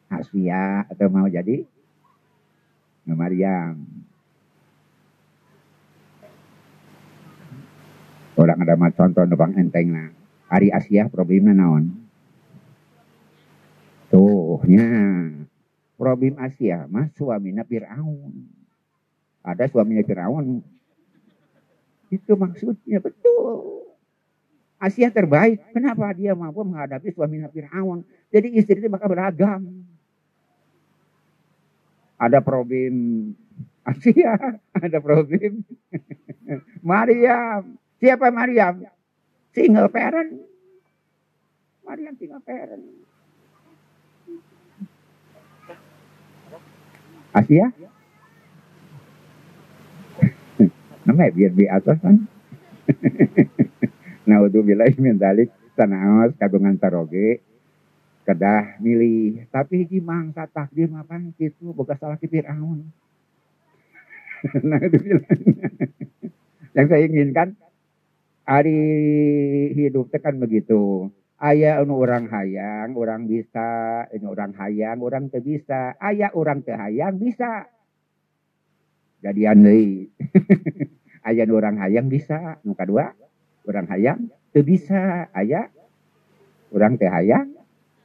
A: Asia, atau mau jadi Maryam. Orang ada mat contoh numpang enteng nah. Hari Asia problemnya naon? Tuhnya. Problem Asia mah suaminya Fir'aun. Ada suaminya Fir'aun. Itu maksudnya betul. Asia terbaik. Kenapa dia mampu menghadapi suaminya Fir'aun? Jadi istri itu bakal beragam. Ada problem Asia, *laughs* ada problem Maryam. Siapa Maryam? Single parent. Maryam single parent. Asia? Namanya biar di atas kan. nah, untuk bila min dalik tanawas kagungan taroge kedah milih tapi hiji mangsa takdir apa gitu boga salah ki Firaun. nah, itu bilang. Yang saya inginkan hari hidup kan begitu. Ayah anu orang hayang, orang bisa, ini orang hayang, orang teu bisa. Ayah orang teu hayang bisa. Jadian deui. *laughs* Ayah orang hayang bisa. Nu kadua, orang hayang teu bisa. Ayah orang teu hayang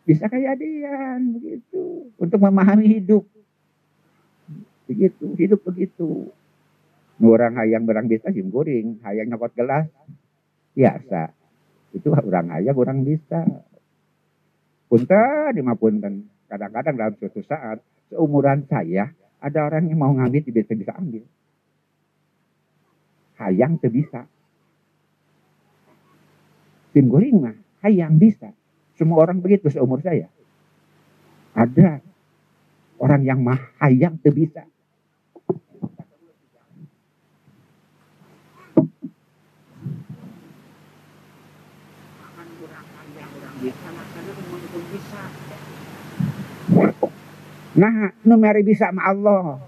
A: bisa kayak dia begitu. Untuk memahami hidup. Begitu, hidup begitu. Orang hayang berang bisa sim goreng, hayang nyokot gelas biasa. Itu orang ayah orang bisa. Punten lima punten kadang-kadang dalam suatu saat seumuran saya ada orang yang mau ngambil tidak bisa bisa ambil. Hayang tidak bisa. Tim goreng mah hayang bisa. Semua orang begitu seumur saya. Ada orang yang mah hayang tidak bisa Nah, nu meri bisa sama Allah.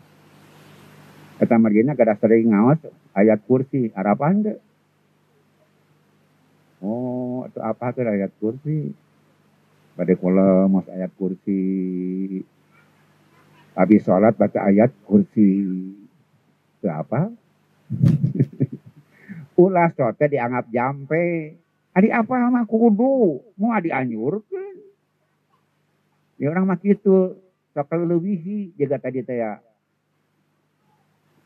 A: Kata margina kada sering ngawas ayat kursi harapan deh. Oh, itu apa tuh ayat kursi? Pada kolam mas ayat kursi. Habis sholat baca ayat kursi. Itu apa? *laughs* Ulah sote dianggap jampe. Adi apa sama kudu? Mau dianjurkan. Ya orang mah gitu. Sakal lewihi jaga tadi teh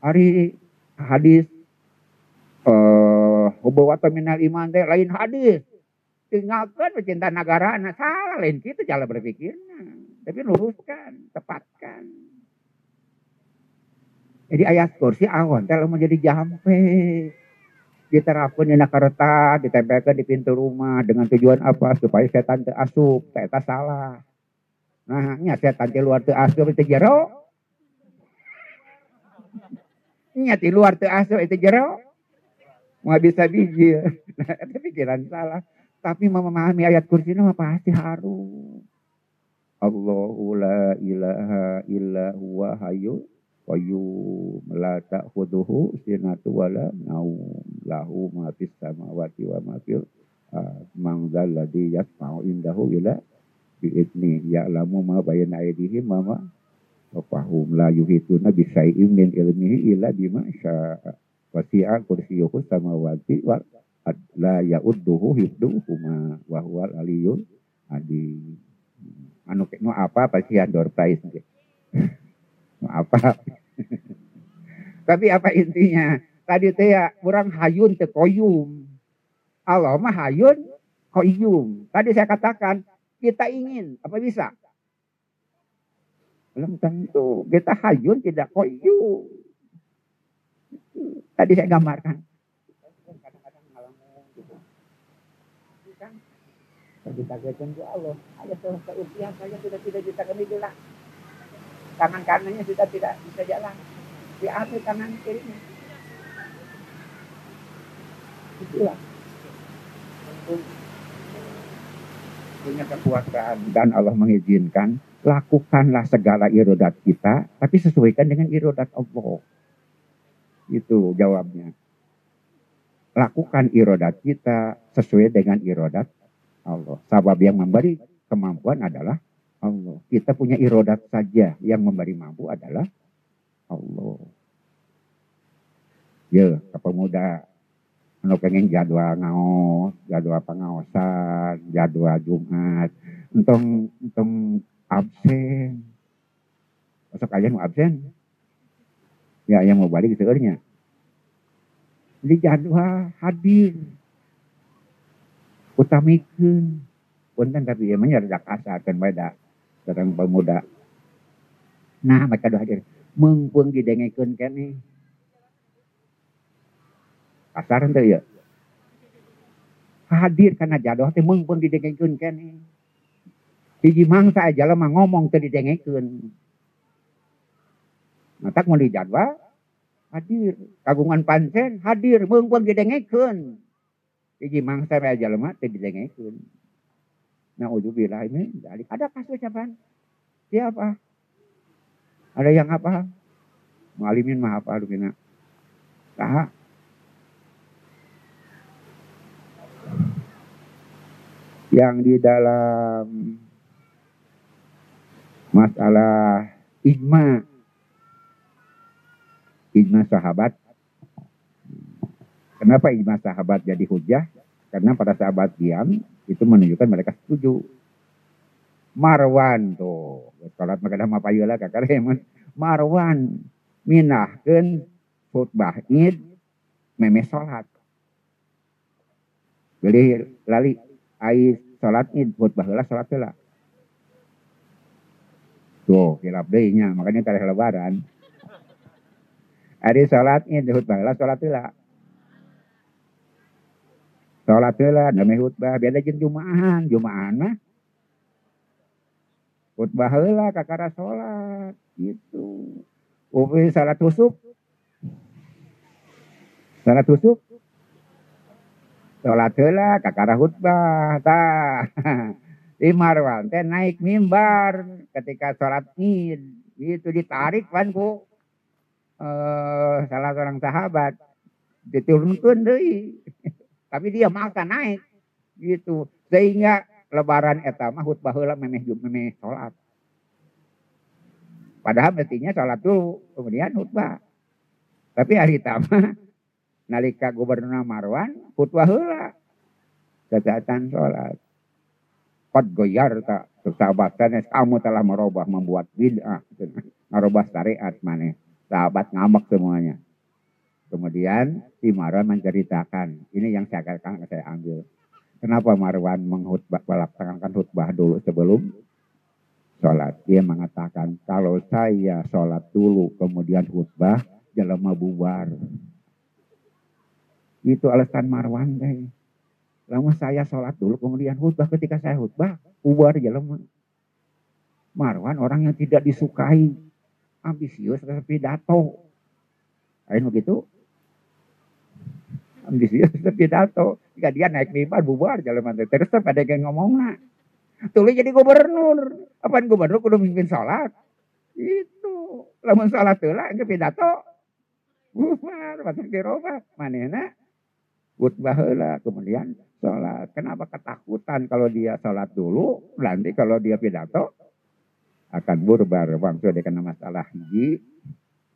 A: hari hadis eh uh, minal iman teh lain hadis. Tinggalkan pecinta negara nah salah. Lain kita jalan berpikirnya. Tapi luruskan tepatkan. Jadi ayat kursi awan kalau mau jadi jampe diterapkan di nakareta ditempelkan di pintu rumah dengan tujuan apa supaya setan terasup tak salah Nah, nya setan di luar teu asup itu jero. Nya di luar teu asup itu jero. Mau bisa biji. *laughs* Nah, itu pikiran salah. Tapi memahami ayat kursi nama pasti harus. Allahu la ilaha illa huwa hayu qayyum la ta'khudhuhu sinatu wala naum. Lahu ma fis samawati wa ma fil man dzal ladzi yasma'u indahu ila biidni. Ya'lamu ma bayna aydihim ma ma fahum la yuhituna bisyai'in min ilmihi illa bima sya'a. Wasi'a kursiyuhu samawati wal la ya'udduhu hifduhuma wa huwal aliyul adi anu nu apa pasti door prize apa tapi apa intinya tadi teh ya kurang hayun te koyum Allah mah hayun koyum tadi saya katakan kita ingin. Apa bisa? Belum tentu. Kita hayun tidak koyu. Itu tadi saya gambarkan. Kadang-kadang ngalamun. Kan ditagetkan ke Allah. Ayah seusia saya sudah tidak bisa kami jelas. Tangan kanannya sudah tidak bisa jalan. Diambil tangan kirinya. Itulah. Punya kekuasaan dan Allah mengizinkan lakukanlah segala irodat kita, tapi sesuaikan dengan irodat Allah. Itu jawabnya. Lakukan irodat kita sesuai dengan irodat Allah. Sabab yang memberi kemampuan adalah Allah. Kita punya irodat saja, yang memberi mampu adalah Allah. Ya, ke pemuda anu pengen jadwal ngaos, jadwal pengawasan, jadwal Jumat, entong entong absen. Masuk aja mau absen. Ya, yang mau balik sebenarnya. Di jadwal hadir. Utamikan. Punten tapi ya rada kasar kan beda. Seorang pemuda. Nah, mereka doa hadir. Mengpung didengekeun kene. Kasar ente ya. Hadir karena jadwal teh mengpung didengekeun kene. Hiji mangsa aja mah ngomong teu didengekeun. Nah, tak mau dijadwal hadir. Kagungan pancen hadir meungpun didengekeun. Hiji mangsa aja mah teu didengekeun. Ujubillah ini ada kasus apa? Siapa? Ada yang apa? Mualimin mah apa lumina? Nah, yang di dalam masalah ijma ijma sahabat kenapa ijma sahabat jadi hujah karena pada sahabat diam itu menunjukkan mereka setuju Marwan tuh salat makadah apa lah kakak Marwan minahkan khutbah id meme salat jadi lali ai salat id khutbah lah salat lah Tuh, kilap dehnya. Makanya tarikh lebaran. Hari sholatnya di khutbah lah sholat lah. Sholat lah, namanya khutbah. Biasa jeng Jumahan. Jumahan mah. Khutbah lah kakara sholat. Gitu. Upi salat tusuk. Salat tusuk. Sholat lah kakara khutbah. Tah. *laughs* di Marwan teh naik mimbar ketika sholat id itu ditarik kan ku uh, salah seorang sahabat diturunkan deh *laughs* tapi dia maksa naik gitu. Sehingga lebaran etama khutbah heula memeh memeh sholat. Padahal mestinya sholat dulu kemudian khutbah. Tapi hari tama *laughs* nalika gubernur Marwan khutbah kesehatan sholat. Qad goyarta sahabatnya kamu telah merubah membuat bid'ah. Merubah syariat mana? Sahabat ngamak semuanya kemudian si Marwan menceritakan ini yang saya saya ambil kenapa Marwan menghutbah melaksanakan khutbah dulu sebelum sholat dia mengatakan kalau saya sholat dulu kemudian khutbah jalan bubar itu alasan Marwan deh Lama saya sholat dulu, kemudian khutbah. Ketika saya khutbah, ubar jalan. Marwan orang yang tidak disukai. Ambisius tapi dato. Lain begitu. Ambisius tapi dato. Jika dia naik mimbar, bubar jalan mantai. Terus pada yang ngomong nak. Tulis jadi gubernur. Apaan gubernur kudu mimpin sholat? Itu. Lama sholat tuh lah, pidato. Bubar, robah. Mana nak? khutbah lah kemudian sholat. Kenapa ketakutan kalau dia sholat dulu, nanti kalau dia pidato akan burbar. Waktu dia kena masalah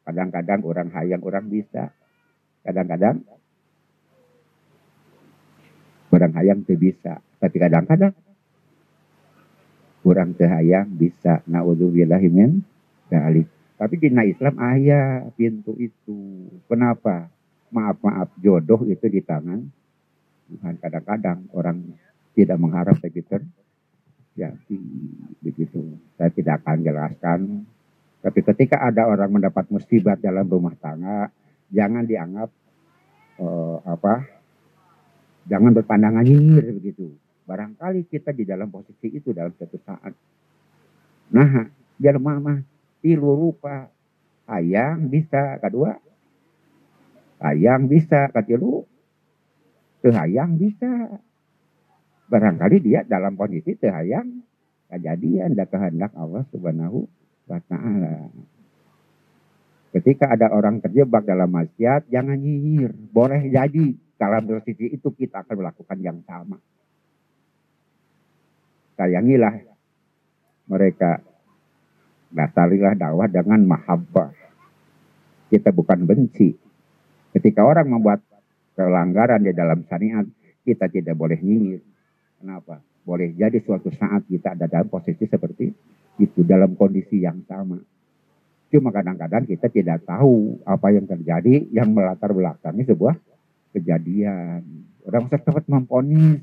A: kadang-kadang orang hayang orang bisa, kadang-kadang orang hayang tidak bisa, tapi kadang-kadang orang hayang bisa. Naudzubillahimin dalik. Tapi di Islam ayah pintu itu. Kenapa? maaf-maaf jodoh itu di tangan Tuhan. Kadang-kadang orang tidak mengharap tapi terjadi begitu. Saya tidak akan jelaskan. Tapi ketika ada orang mendapat musibah dalam rumah tangga, jangan dianggap uh, apa jangan berpandangan nyinyir begitu. Barangkali kita di dalam posisi itu dalam suatu saat. Nah biar mama tilu rupa. Ayang bisa kedua. Ayang bisa katilu hayang bisa. Barangkali dia dalam kondisi hayang kejadian dan kehendak Allah subhanahu wa ta'ala. Ketika ada orang terjebak dalam maksiat, jangan nyinyir. Boleh jadi dalam posisi itu kita akan melakukan yang sama. Sayangilah mereka. Datarilah dakwah dengan mahabbah. Kita bukan benci. Ketika orang membuat pelanggaran di dalam syariat, kita tidak boleh nyinyir. Kenapa? Boleh jadi suatu saat kita ada dalam posisi seperti itu, dalam kondisi yang sama Cuma kadang-kadang kita tidak tahu apa yang terjadi yang melatar belakangi sebuah kejadian. Orang cepat memponis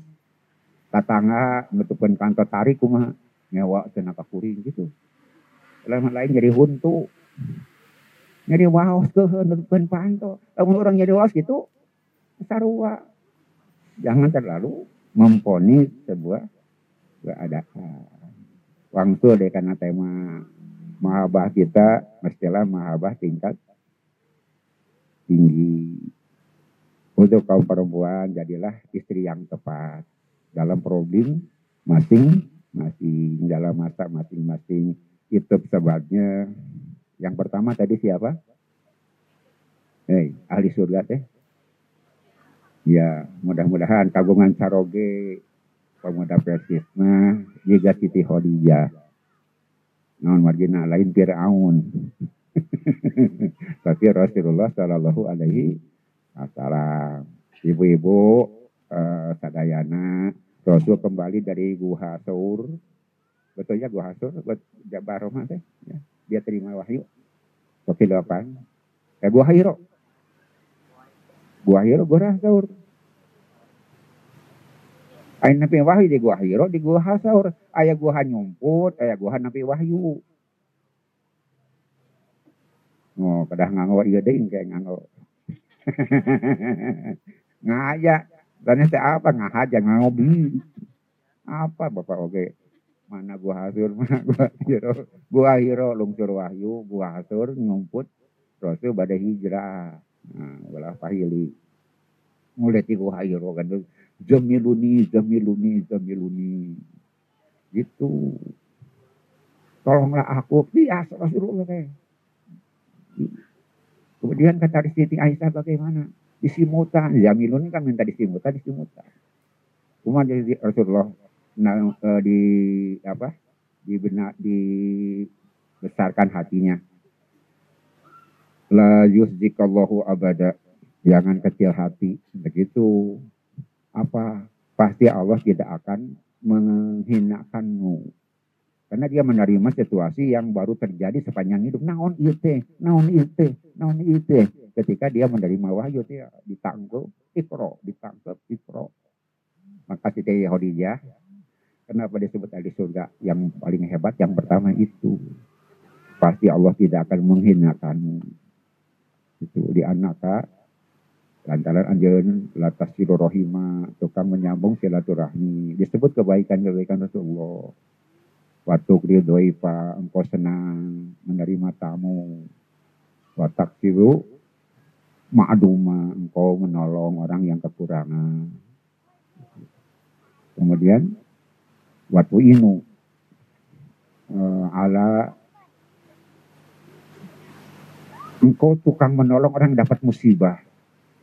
A: tatangga nutupin kantor tarik kuma nyewa tenaga kuring gitu. Dalam lain jadi huntu. Jadi waos ke nutupin panto. Lamun orang jadi waos gitu sarua. Jangan terlalu memponis sebuah keadaan. Wangsul deh karena tema mahabah kita mestilah mahabah tingkat tinggi. Untuk kaum perempuan jadilah istri yang tepat dalam problem masing-masing dalam masa masing-masing itu sebabnya yang pertama tadi siapa? Hei, ahli surga teh. Ya, mudah-mudahan kagungan saroge pemuda persisna juga Siti Khadijah non margina lain Fir'aun. *laughs* Tapi Rasulullah Shallallahu Alaihi Wasallam, ibu-ibu uh, sadayana, Rasul kembali dari Guha Saur, betul ya Guha Saur, buat Jabar Roma teh, ya. dia terima wahyu. Kopi delapan, ya Guha Hiro, Guha Hiro, Guha Saur. Ayo nabi wahyu di gua hiro di gua hasaur. Ayah gua nyumput, ayah gua nabi wahyu. Oh, kadah nganggo iya deh kayak nganggo. *laughs* Ngaya. Dan itu apa ngahaja bi. Apa Bapak oke? Mana gua hasur, *laughs* mana gua hiro. Gua hiro lungsur wahyu, gua hasur nyumput. Rasul badai hijrah. Nah, belah pahili. Mulai ti gua hiro kan Jamiluni, Jamiluni, Jamiluni. Gitu. Tolonglah aku. Biasa Rasulullah teh. Kemudian kata Siti Aisyah bagaimana? Disimutan. Jamiluni kan minta disimutan, disimutan. Kemudian jadi Rasulullah eh, di apa? Di benar di besarkan hatinya. La yusjikallahu abada. Jangan kecil hati. Begitu apa pasti Allah tidak akan menghinakanmu. Karena dia menerima situasi yang baru terjadi sepanjang hidup. Naon itu, naon itu, naon itu. Ketika dia menerima wahyu, dia ditangkap, ikro, ditangkap, ikro. Maka Siti Khadijah, kenapa disebut ahli surga yang paling hebat? Yang pertama itu. Pasti Allah tidak akan menghinakanmu. Itu di anak lantaran anjeun latas silaturahima tukang menyambung silaturahmi disebut kebaikan-kebaikan Rasulullah waktu ridhoifa engkau senang menerima tamu watak siru ma'aduma engkau menolong orang yang kekurangan kemudian waktu inu uh, ala engkau tukang menolong orang yang dapat musibah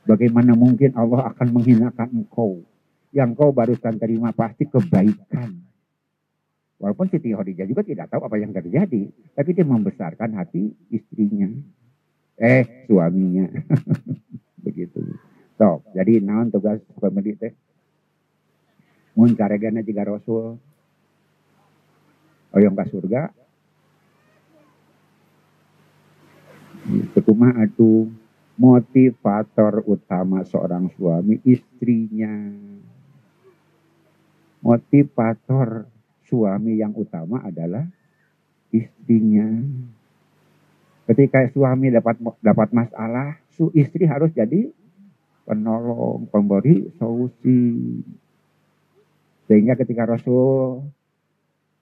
A: Bagaimana mungkin Allah akan menghinakan engkau? Yang kau barusan terima pasti kebaikan. Walaupun Siti Khadijah juga tidak tahu apa yang terjadi. Tapi dia membesarkan hati istrinya. Eh, suaminya. *laughs* Begitu. So, jadi naon tugas pemilik teh? Mun karegana juga Rasul. Oyong ke surga. Ketumah atuh motivator utama seorang suami istrinya. Motivator suami yang utama adalah istrinya. Ketika suami dapat dapat masalah, su istri harus jadi penolong, pemberi solusi. Sehingga ketika Rasul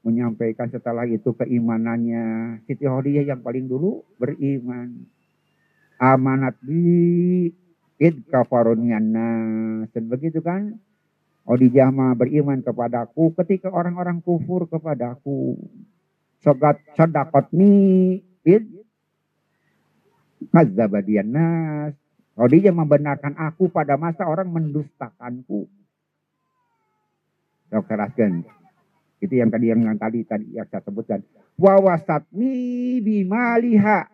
A: menyampaikan setelah itu keimanannya, Siti Khadijah yang paling dulu beriman. Amanat di id kafarunianna. Dan begitu kan? Khadijah mah beriman kepadaku ketika orang-orang kufur kepadaku. Sogat sedakot ni id kazabadian nas. Khadijah membenarkan aku pada masa orang mendustakanku. Dokter Asgen. Itu yang tadi yang, tadi tadi yang saya sebutkan. Wawasatni bimaliha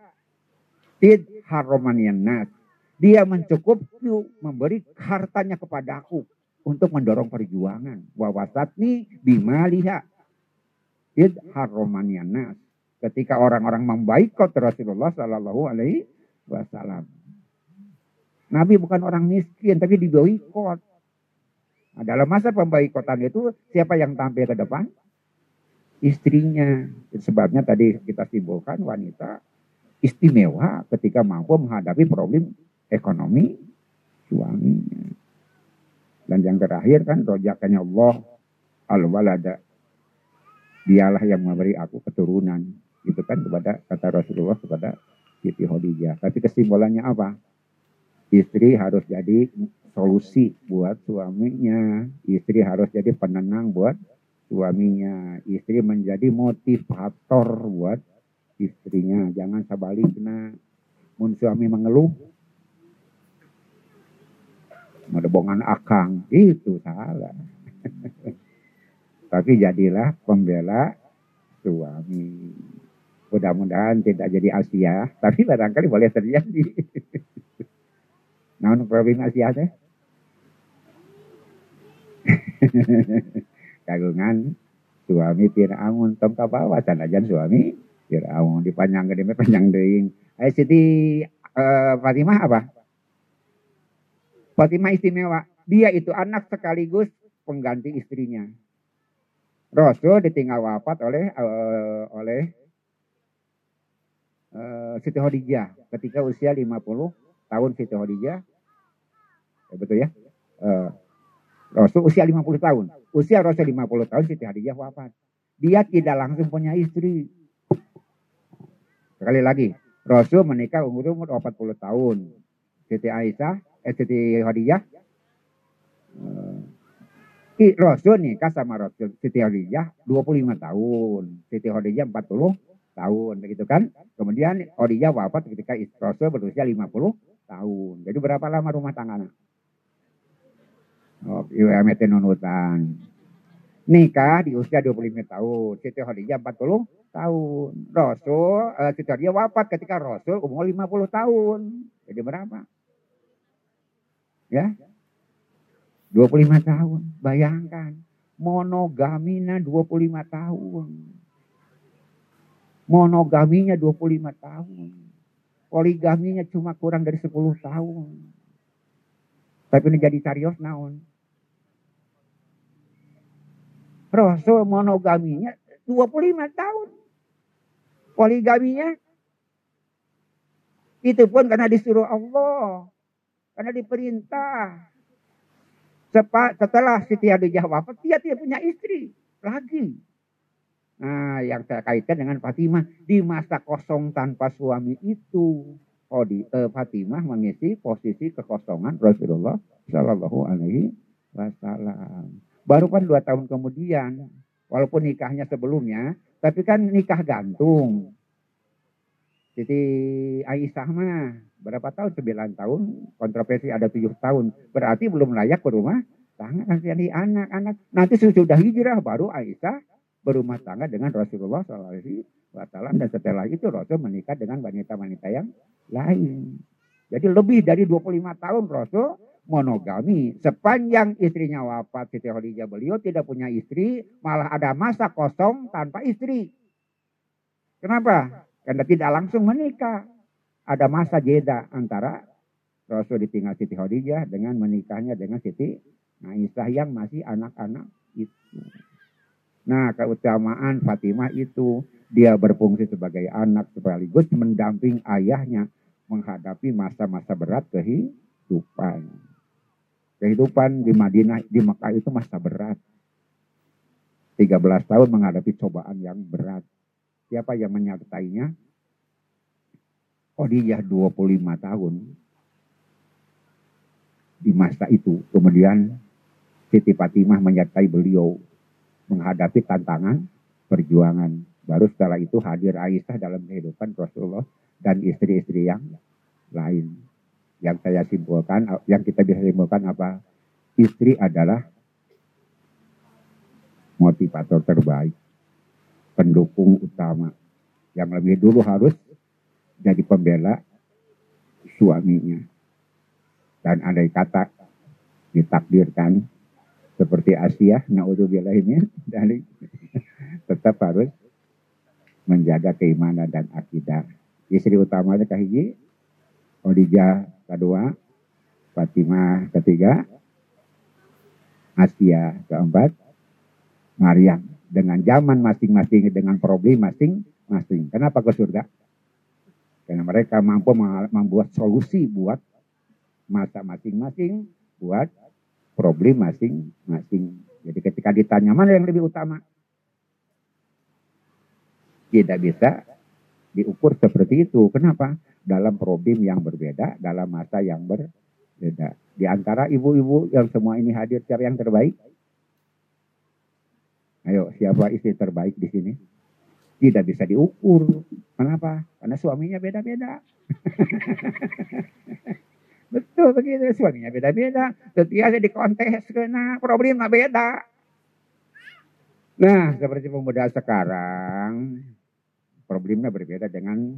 A: tid haromanian nas. Dia mencukupku memberi hartanya kepada aku untuk mendorong perjuangan. Wawasatni bimaliha haromanian nas. Ketika orang-orang membaikot Rasulullah Sallallahu Alaihi Wasallam. Nabi bukan orang miskin, tapi diboikot. Nah, dalam masa pembaikotan itu siapa yang tampil ke depan? Istrinya. Sebabnya tadi kita simpulkan wanita istimewa ketika mampu menghadapi problem ekonomi suaminya. Dan yang terakhir kan rojakannya Allah al-walada. Dialah yang memberi aku keturunan. Itu kan kepada kata Rasulullah kepada Siti Khadijah. Tapi kesimpulannya apa? Istri harus jadi solusi buat suaminya. Istri harus jadi penenang buat suaminya. Istri menjadi motivator buat istrinya. Jangan sebaliknya. Mun suami mengeluh. Medebongan akang. Itu salah. *laughs* Tapi jadilah pembela suami. Mudah-mudahan tidak jadi Asia, tapi barangkali boleh terjadi. *laughs* Namun problem Asia teh? *laughs* kagungan suami Fir'aun tong kabawa sanajan suami Fir'aun dipanjang gede panjang deing. Eh Siti Fatimah apa? Fatimah istimewa. Dia itu anak sekaligus pengganti istrinya. Rasul ditinggal wafat oleh uh, oleh uh, Siti Khadijah ketika usia 50 tahun Siti Khadijah. Ya, betul ya? Uh, Rasul usia 50 tahun. Usia Rasul 50 tahun Siti Khadijah wafat. Dia tidak langsung punya istri. Sekali lagi, Rasul menikah umur umur 40 tahun. Siti Aisyah, Siti Khadijah uh, Rasul nikah sama Rasul Siti Khadijah 25 tahun. Siti Khadijah 40 tahun begitu kan. Kemudian Khadijah wafat ketika Rasul berusia 50 tahun. Jadi berapa lama rumah tangganya? Oh, UMT nunutan. Nikah di usia 25 tahun. Siti Khadijah 40 tahun. Rasul, uh, Siti Khadijah wafat ketika Rasul umur 50 tahun. Jadi berapa? Ya. 25 tahun. Bayangkan. Monogamina 25 tahun. Monogaminya 25 tahun. Poligaminya cuma kurang dari 10 tahun. Tapi ini jadi carios naon. Rasul monogaminya 25 tahun. Poligaminya itu pun karena disuruh Allah. Karena diperintah. Setelah Siti Khadijah wafat, dia tidak punya istri lagi. Nah, yang saya kaitkan dengan Fatimah di masa kosong tanpa suami itu, oh di eh, Fatimah mengisi posisi kekosongan Rasulullah Shallallahu Alaihi Wasallam. Baru kan dua tahun kemudian, walaupun nikahnya sebelumnya, tapi kan nikah gantung. Jadi Aisyah mah berapa tahun? Sembilan tahun, kontroversi ada tujuh tahun. Berarti belum layak berumah tangga. Nanti anak-anak. Nanti sudah hijrah baru Aisyah berumah tangga dengan Rasulullah SAW. Dan setelah itu Rasul menikah dengan wanita-wanita yang lain. Jadi lebih dari 25 tahun Rasul monogami. Sepanjang istrinya wafat Siti Khadijah beliau tidak punya istri, malah ada masa kosong tanpa istri. Kenapa? Karena tidak langsung menikah. Ada masa jeda antara Rasul ditinggal Siti Khadijah dengan menikahnya dengan Siti Aisyah yang masih anak-anak itu. Nah, keutamaan Fatimah itu dia berfungsi sebagai anak sekaligus mendamping ayahnya menghadapi masa-masa berat kehidupan. Kehidupan di Madinah, di Mekah itu masa berat. 13 tahun menghadapi cobaan yang berat. Siapa yang menyertainya? Khadijah 25 tahun di masa itu. Kemudian Siti Fatimah menyertai beliau menghadapi tantangan perjuangan. Baru setelah itu hadir Aisyah dalam kehidupan Rasulullah dan istri-istri yang lain. Yang saya simpulkan, yang kita bisa simpulkan apa? Istri adalah motivator terbaik, pendukung utama. Yang lebih dulu harus jadi pembela suaminya. Dan ada kata ditakdirkan seperti Asia, naudzubillah ini dari *laughs* tetap harus menjaga keimanan dan akidah. Istri utamanya kahiji, Khadijah kedua, Fatimah ketiga, Asia keempat, Maryam dengan zaman masing-masing dengan problem masing-masing. Kenapa ke surga? Karena mereka mampu membuat solusi buat masa masing-masing, buat problem masing-masing. Jadi ketika ditanya mana yang lebih utama, tidak bisa diukur seperti itu. Kenapa? dalam problem yang berbeda, dalam masa yang berbeda. Di antara ibu-ibu yang semua ini hadir, siapa yang terbaik? Ayo, siapa istri terbaik di sini? Tidak bisa diukur. Kenapa? Karena suaminya beda-beda. *laughs* Betul begitu, suaminya beda-beda. Setiap di kontes kena problemnya beda. Nah, seperti pemuda sekarang, problemnya berbeda dengan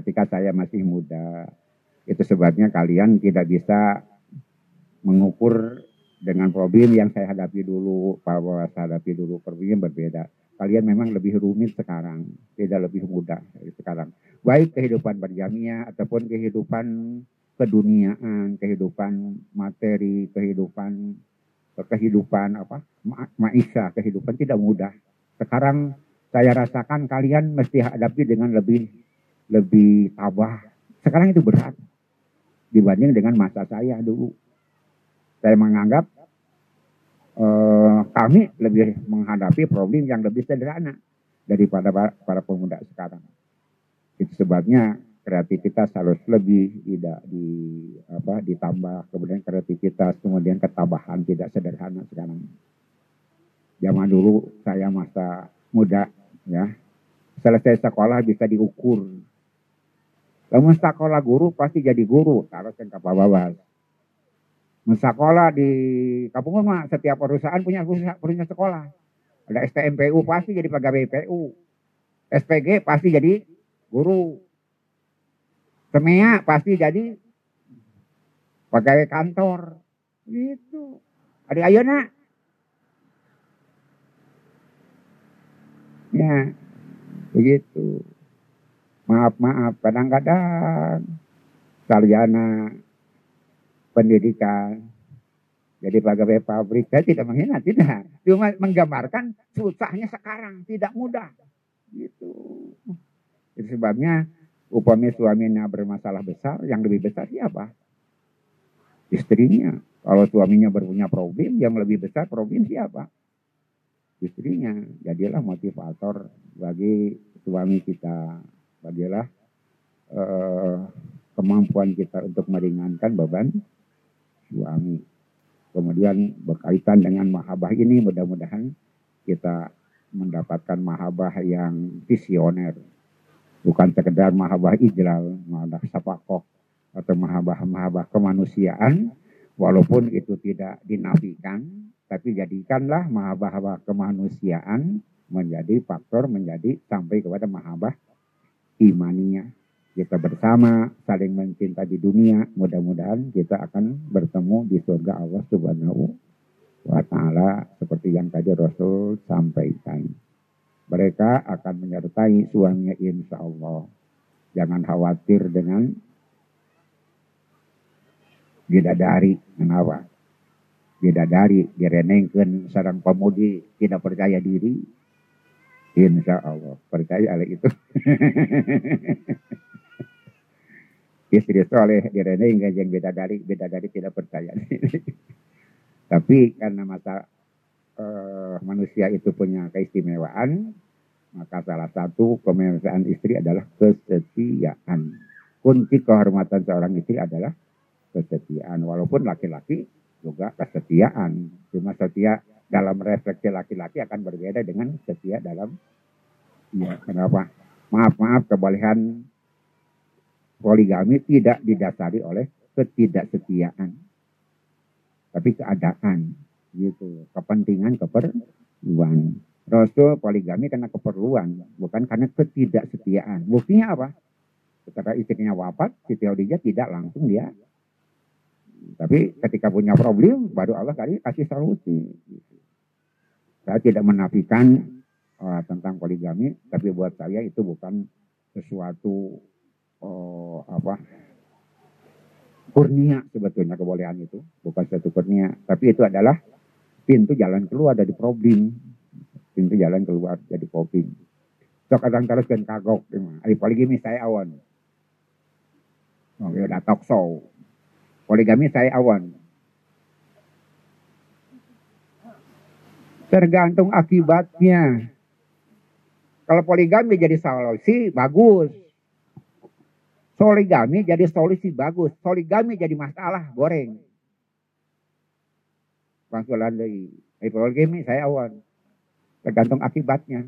A: ketika saya masih muda. Itu sebabnya kalian tidak bisa mengukur dengan problem yang saya hadapi dulu, bahwa saya hadapi dulu, problemnya berbeda. Kalian memang lebih rumit sekarang, tidak lebih mudah sekarang. Baik kehidupan berjamiah ataupun kehidupan keduniaan, kehidupan materi, kehidupan kehidupan apa ma maisha, kehidupan tidak mudah. Sekarang saya rasakan kalian mesti hadapi dengan lebih lebih tabah. Sekarang itu berat dibanding dengan masa saya dulu. Saya menganggap eh, kami lebih menghadapi problem yang lebih sederhana daripada para pemuda sekarang. Itu sebabnya kreativitas harus lebih tidak di apa ditambah kemudian kreativitas kemudian ketabahan tidak sederhana sekarang. Zaman dulu saya masa muda ya selesai sekolah bisa diukur lamun sekolah guru pasti jadi guru, taruh ke bawah. Mensekolah di kampung mah setiap perusahaan punya punya sekolah. Ada STMPU pasti jadi pegawai PU. SPG pasti jadi guru. Semea pasti jadi pegawai kantor. Gitu. Ada ayana. Ya, begitu maaf-maaf kadang-kadang sarjana pendidikan. Jadi pegawai pabrik saya tidak menghina tidak. Cuma menggambarkan susahnya sekarang tidak mudah. Gitu. Itu sebabnya upami suaminya bermasalah besar yang lebih besar siapa? Istrinya. Kalau suaminya berpunya problem yang lebih besar problem siapa? Istrinya. Jadilah motivator bagi suami kita. Adalah uh, kemampuan kita untuk meringankan beban suami. Kemudian berkaitan dengan mahabah ini mudah-mudahan kita mendapatkan mahabah yang visioner. Bukan sekedar mahabah ijlal, mahabah sapakoh, atau mahabah-mahabah kemanusiaan. Walaupun itu tidak dinafikan, tapi jadikanlah mahabah kemanusiaan menjadi faktor menjadi sampai kepada mahabah imaninya. Kita bersama saling mencinta di dunia. Mudah-mudahan kita akan bertemu di surga Allah Subhanahu wa taala seperti yang tadi Rasul sampaikan. Mereka akan menyertai suaminya insya Allah. Jangan khawatir dengan bidadari. Kenapa? Bidadari direnengkan sarang pemudi tidak percaya diri Insya Allah. Percaya oleh itu. *laughs* istri soleh direne hingga yang beda dari beda dari tidak percaya *laughs* tapi karena masa uh, manusia itu punya keistimewaan maka salah satu kemewahan istri adalah kesetiaan. Kunci kehormatan seorang istri adalah kesetiaan. Walaupun laki-laki juga kesetiaan. Cuma setia dalam refleksi laki-laki akan berbeda dengan setia dalam ya kenapa? Maaf maaf kebolehan poligami tidak didasari oleh ketidaksetiaan. Tapi keadaan gitu. Kepentingan keperluan. Rasul poligami karena keperluan bukan karena ketidaksetiaan. Buktinya apa? Ketika istrinya wafat Siti Khadijah tidak langsung dia. Tapi ketika punya problem baru Allah kali kasih solusi. Saya tidak menafikan uh, tentang poligami tapi buat saya itu bukan sesuatu oh, apa? Kurnia sebetulnya kebolehan itu. Bukan satu kurnia. Tapi itu adalah pintu jalan keluar dari problem. Pintu jalan keluar dari problem. Sok kadang terus kan kagok. Hari poligami saya awan. Oh, ya udah talk show. Poligami saya awan. Tergantung akibatnya. Kalau poligami jadi solusi bagus Poligami jadi solusi bagus. Poligami jadi masalah goreng. Bangsulan dari eh, poligami saya awan. Tergantung akibatnya.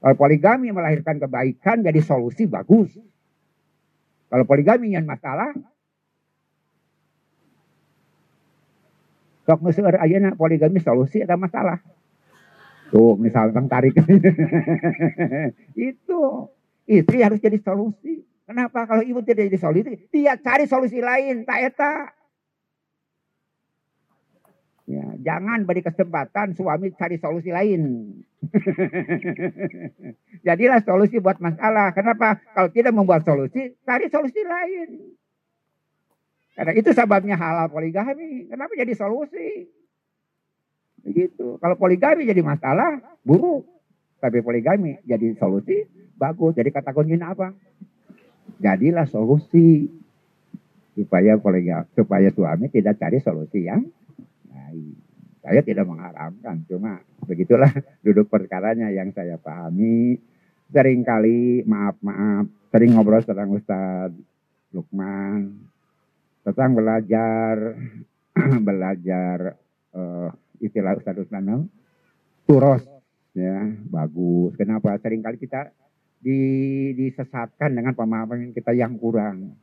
A: Kalau poligami melahirkan kebaikan jadi solusi bagus. Kalau poligami yang masalah, sok nusur ayeuna poligami solusi ada masalah. Tuh misalkan tarik. *laughs* itu istri harus jadi solusi. Kenapa kalau ibu tidak jadi solusi? Dia cari solusi lain, tak eta. Ya, jangan beri kesempatan suami cari solusi lain. *laughs* Jadilah solusi buat masalah. Kenapa? Kalau tidak membuat solusi, cari solusi lain. Karena itu sebabnya halal poligami. Kenapa jadi solusi? Begitu. Kalau poligami jadi masalah, buruk. Tapi poligami jadi solusi, bagus. Jadi kata kuncinya apa? Jadilah solusi supaya kolega supaya suami tidak cari solusi yang. Saya tidak mengharapkan, cuma begitulah *laughs* duduk perkaranya yang saya pahami. Seringkali maaf-maaf, sering ngobrol tentang Ustadz Lukman tentang belajar *clears throat* belajar uh, istilah Ustadz Lukman turos ya bagus. Kenapa? Seringkali kita di, disesatkan dengan pemahaman kita yang kurang.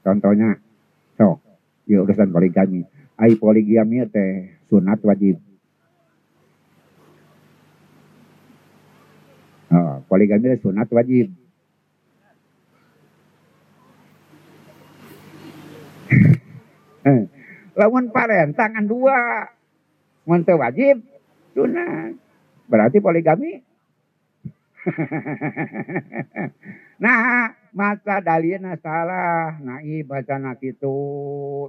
A: Contohnya, so, ya urusan poligami. Ai poligami teh sunat wajib. Oh, poligami teh sunat wajib. *laughs* Lawan paren tangan dua, Mantap wajib sunat. Berarti poligami. *laughs* nah, mata dalina salah. Nak itu.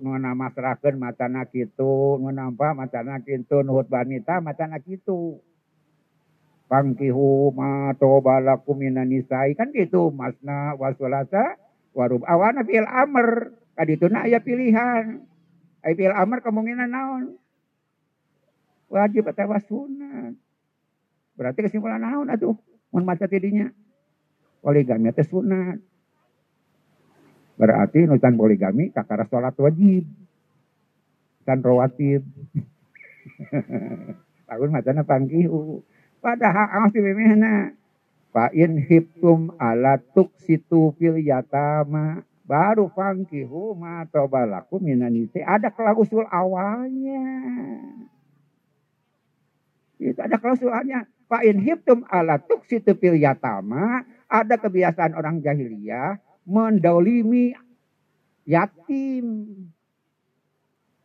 A: Nuna masraken mata nak itu. Nuna apa mata nak itu. Nuhut wanita mata nak itu. Pangkihu ma tobalakum minanisai. Kan gitu. Masna wasulasa warub awana fil amr. Kaditu na ya pilihan. Ay fil amr kemungkinan naon. Wajib atau sunat. Berarti kesimpulan naon atuh mun maca tidinya. Poligami teh sunat. Berarti nutan poligami kakara salat wajib. Kan rawatib. *laughs* Tahun macana pangkihu. Padahal awas memehna. Fa in hiptum ala tuksitu fil yatama baru fangkihu ma tobalaku minanisi ada klausul awalnya itu ada klausulnya Fa in hibtum ala tuksitu fil yatama, ada kebiasaan orang jahiliyah mendolimi yatim.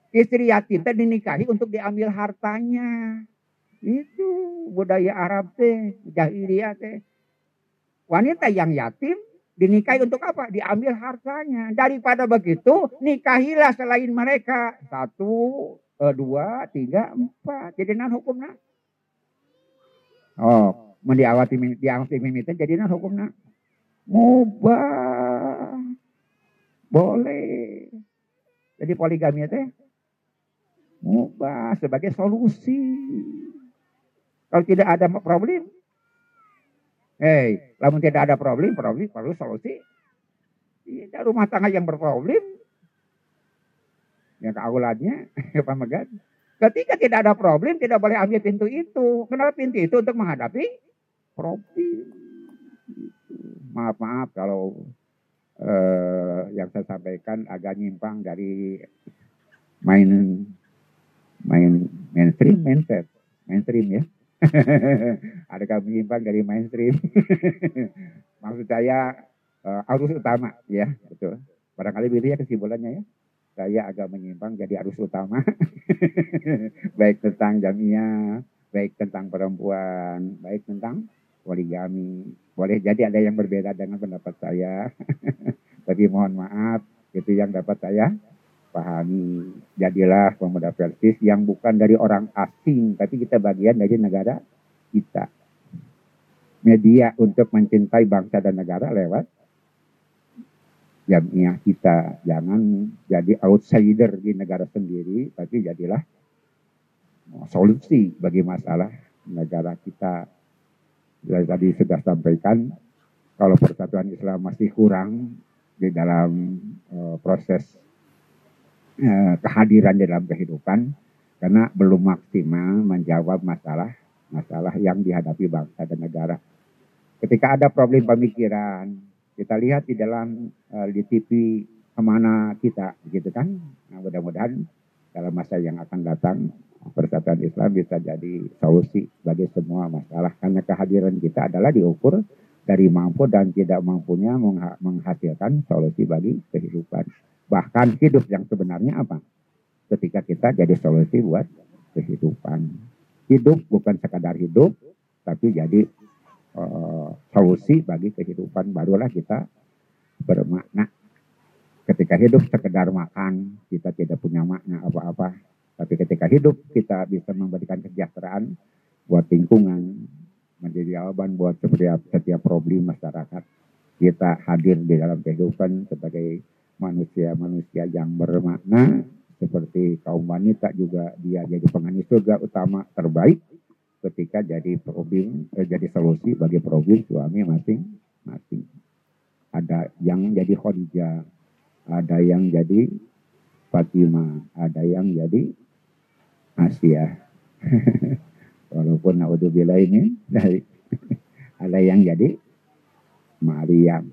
A: Istri yatim teh dinikahi untuk diambil hartanya. Itu budaya Arab teh, jahiliyah teh. Wanita yang yatim dinikahi untuk apa? Diambil hartanya. Daripada begitu, nikahilah selain mereka. Satu, dua, tiga, empat. Jadi nan hukumnya Oh, mendiawati diawati jadi nah hukumnya mubah Boleh. Jadi poligami itu mubah sebagai solusi. Kalau tidak ada problem, hei, lamun tidak ada problem, problem perlu solusi. Tidak rumah tangga yang berproblem, yang keaulannya, *laughs* Pak Megat. Ketika tidak ada problem, tidak boleh ambil pintu itu. Kenapa pintu itu untuk menghadapi problem? Maaf maaf kalau eh, yang saya sampaikan agak nyimpang dari main main mainstream mindset mainstream ya. *laughs* ada kami menyimpang dari mainstream. *laughs* Maksud saya uh, arus utama ya betul. Barangkali begitu ya kesimpulannya ya saya agak menyimpang jadi arus utama. *laughs* baik tentang jamia, baik tentang perempuan, baik tentang poligami. Boleh jadi ada yang berbeda dengan pendapat saya. *laughs* Tapi mohon maaf, itu yang dapat saya pahami. Jadilah pemuda persis yang bukan dari orang asing, tapi kita bagian dari negara kita. Media untuk mencintai bangsa dan negara lewat jamiah kita. Jangan jadi outsider di negara sendiri, tapi jadilah solusi bagi masalah negara kita. Jadi tadi sudah sampaikan, kalau persatuan Islam masih kurang di dalam uh, proses uh, kehadiran di dalam kehidupan, karena belum maksimal menjawab masalah masalah yang dihadapi bangsa dan negara. Ketika ada problem pemikiran, kita lihat di dalam uh, di TV ke mana kita, gitu kan? Nah, mudah-mudahan dalam masa yang akan datang persatuan Islam bisa jadi solusi bagi semua masalah karena kehadiran kita adalah diukur dari mampu dan tidak mampunya menghasilkan solusi bagi kehidupan. Bahkan hidup yang sebenarnya apa? Ketika kita jadi solusi buat kehidupan. Hidup bukan sekadar hidup, tapi jadi uh, solusi bagi kehidupan barulah kita bermakna. Ketika hidup sekedar makan, kita tidak punya makna apa-apa. Tapi ketika hidup kita bisa memberikan kesejahteraan buat lingkungan, menjadi jawaban buat setiap, setiap problem masyarakat. Kita hadir di dalam kehidupan sebagai manusia-manusia yang bermakna, seperti kaum wanita juga dia jadi penghuni surga utama terbaik ketika jadi problem eh, jadi solusi bagi problem suami masing-masing. Ada yang jadi Khadijah, ada yang jadi Fatimah, ada yang jadi Asia. *laughs* Walaupun naudzubillah ini dari ada yang jadi Maryam.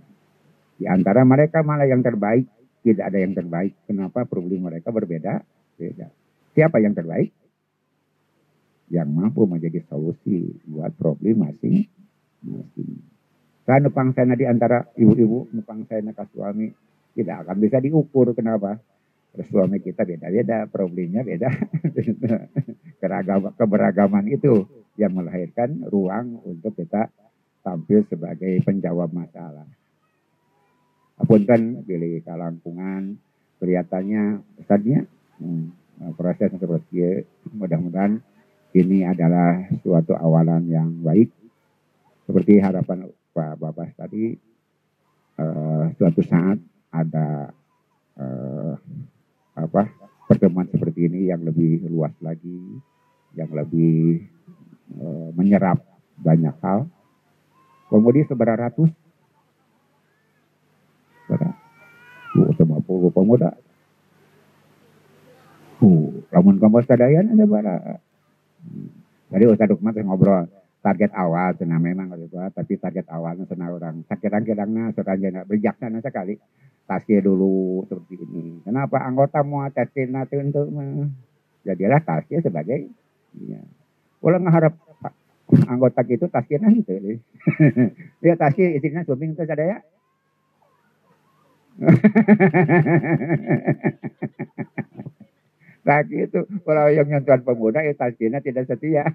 A: Di antara mereka malah yang terbaik, tidak ada yang terbaik. Kenapa problem mereka berbeda? Beda. Siapa yang terbaik? Yang mampu menjadi solusi buat problem masing-masing. Kan nupang saya di antara ibu-ibu, nupang saya ke suami tidak akan bisa diukur. Kenapa? Terus suami kita beda-beda, problemnya beda. *laughs* Keragam, keberagaman itu yang melahirkan ruang untuk kita tampil sebagai penjawab masalah. Apun kan pilih kalangkungan, kelihatannya pesannya hmm, proses seperti mudah-mudahan ini adalah suatu awalan yang baik. Seperti harapan Pak Bapak tadi, uh, suatu saat ada uh, apa pertemuan seperti ini yang lebih luas lagi, yang lebih uh, menyerap banyak hal. Kemudian seberapa ratus? Berapa? Sama puluh pemuda. Uh, lamun kamu sadayan ada berapa? Jadi Ustaz Dukmat ngobrol target awal cina memang gitu tapi target awalnya cina orang. Sakirang-kirangnya sekarang berjaksana sekali. Tasnya dulu seperti ini. Kenapa anggota mau tasnya nanti untuk jadilah tasnya sebagai ya. ulang ngeharap anggota gitu tasnya nanti. *laughs* Dia tasnya isinya sumbing itu ada ya *laughs* Lagi itu kalau yang nyentuhan pemuda ya tasbihnya tidak setia.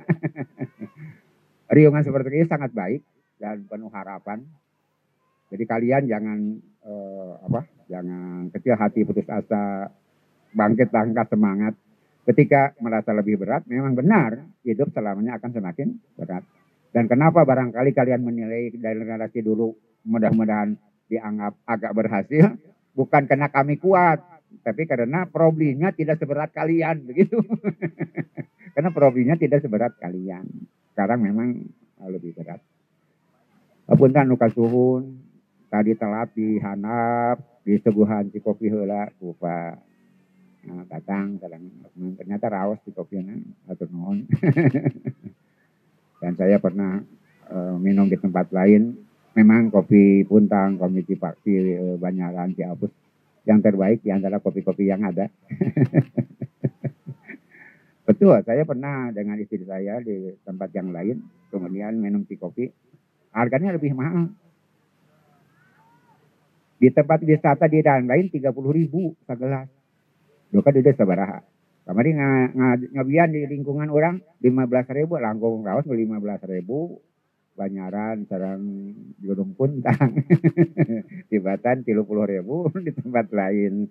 A: *laughs* Riungan seperti ini sangat baik dan penuh harapan. Jadi kalian jangan eh, apa? Jangan kecil hati putus asa, bangkit angkat semangat. Ketika merasa lebih berat, memang benar hidup selamanya akan semakin berat. Dan kenapa barangkali kalian menilai dari generasi dulu mudah-mudahan dianggap agak berhasil, Bukan karena kami kuat, tapi karena problemnya tidak seberat kalian begitu. *laughs* karena problemnya tidak seberat kalian. Sekarang memang lebih berat. Apunten nuka suhun, tadi telat hanap, di seguhan si kopi hela, lupa. Nah, datang kadang ternyata rawas di kopinya atau non dan saya pernah uh, minum di tempat lain. Memang kopi puntang kopi cipaksi uh, banyakan ciapus yang terbaik di antara kopi-kopi yang ada betul saya pernah dengan istri saya di tempat yang lain kemudian minum si kopi harganya lebih mahal di tempat wisata di dan lain 30 ribu segelas di desa baraha. Kamari ngabian di lingkungan orang 15 ribu, langkung rawas 15 ribu, banyaran sarang gunung puntang. *laughs* Tibatan 30 ribu *laughs* di tempat lain.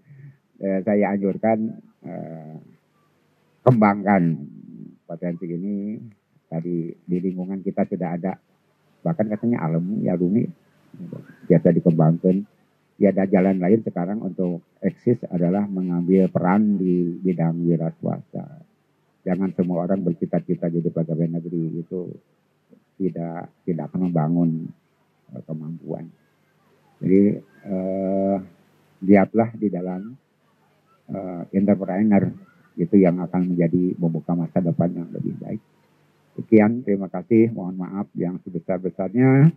A: Eh, saya anjurkan eh, kembangkan potensi ini. Tadi di lingkungan kita sudah ada. Bahkan katanya alam ya rumi biasa dikembangkan ya ada jalan lain sekarang untuk eksis adalah mengambil peran di bidang wira. Jangan semua orang bercita-cita jadi pegawai negeri itu tidak tidak akan membangun uh, kemampuan. Jadi uh, lihatlah di dalam uh, entrepreneur itu yang akan menjadi membuka masa depan yang lebih baik. Sekian, terima kasih. Mohon maaf yang sebesar-besarnya.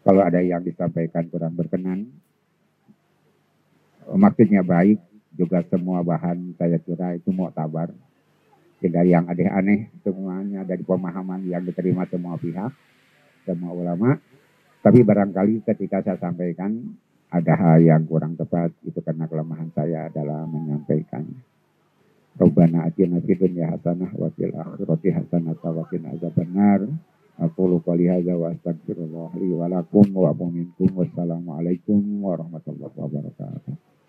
A: Kalau ada yang disampaikan kurang berkenan, maksudnya baik juga semua bahan saya kira itu mau tabar tidak yang aneh-aneh semuanya dari pemahaman yang diterima semua pihak semua ulama. Tapi barangkali ketika saya sampaikan ada hal yang kurang tepat itu karena kelemahan saya adalah menyampaikan. Rabbana atina fid dunya hasanah wa fil akhirati hasanah wa qina azabannar. Aku qouli hadza wa astaghfirullah li wa lakum wa minkum. Wassalamu warahmatullahi wabarakatuh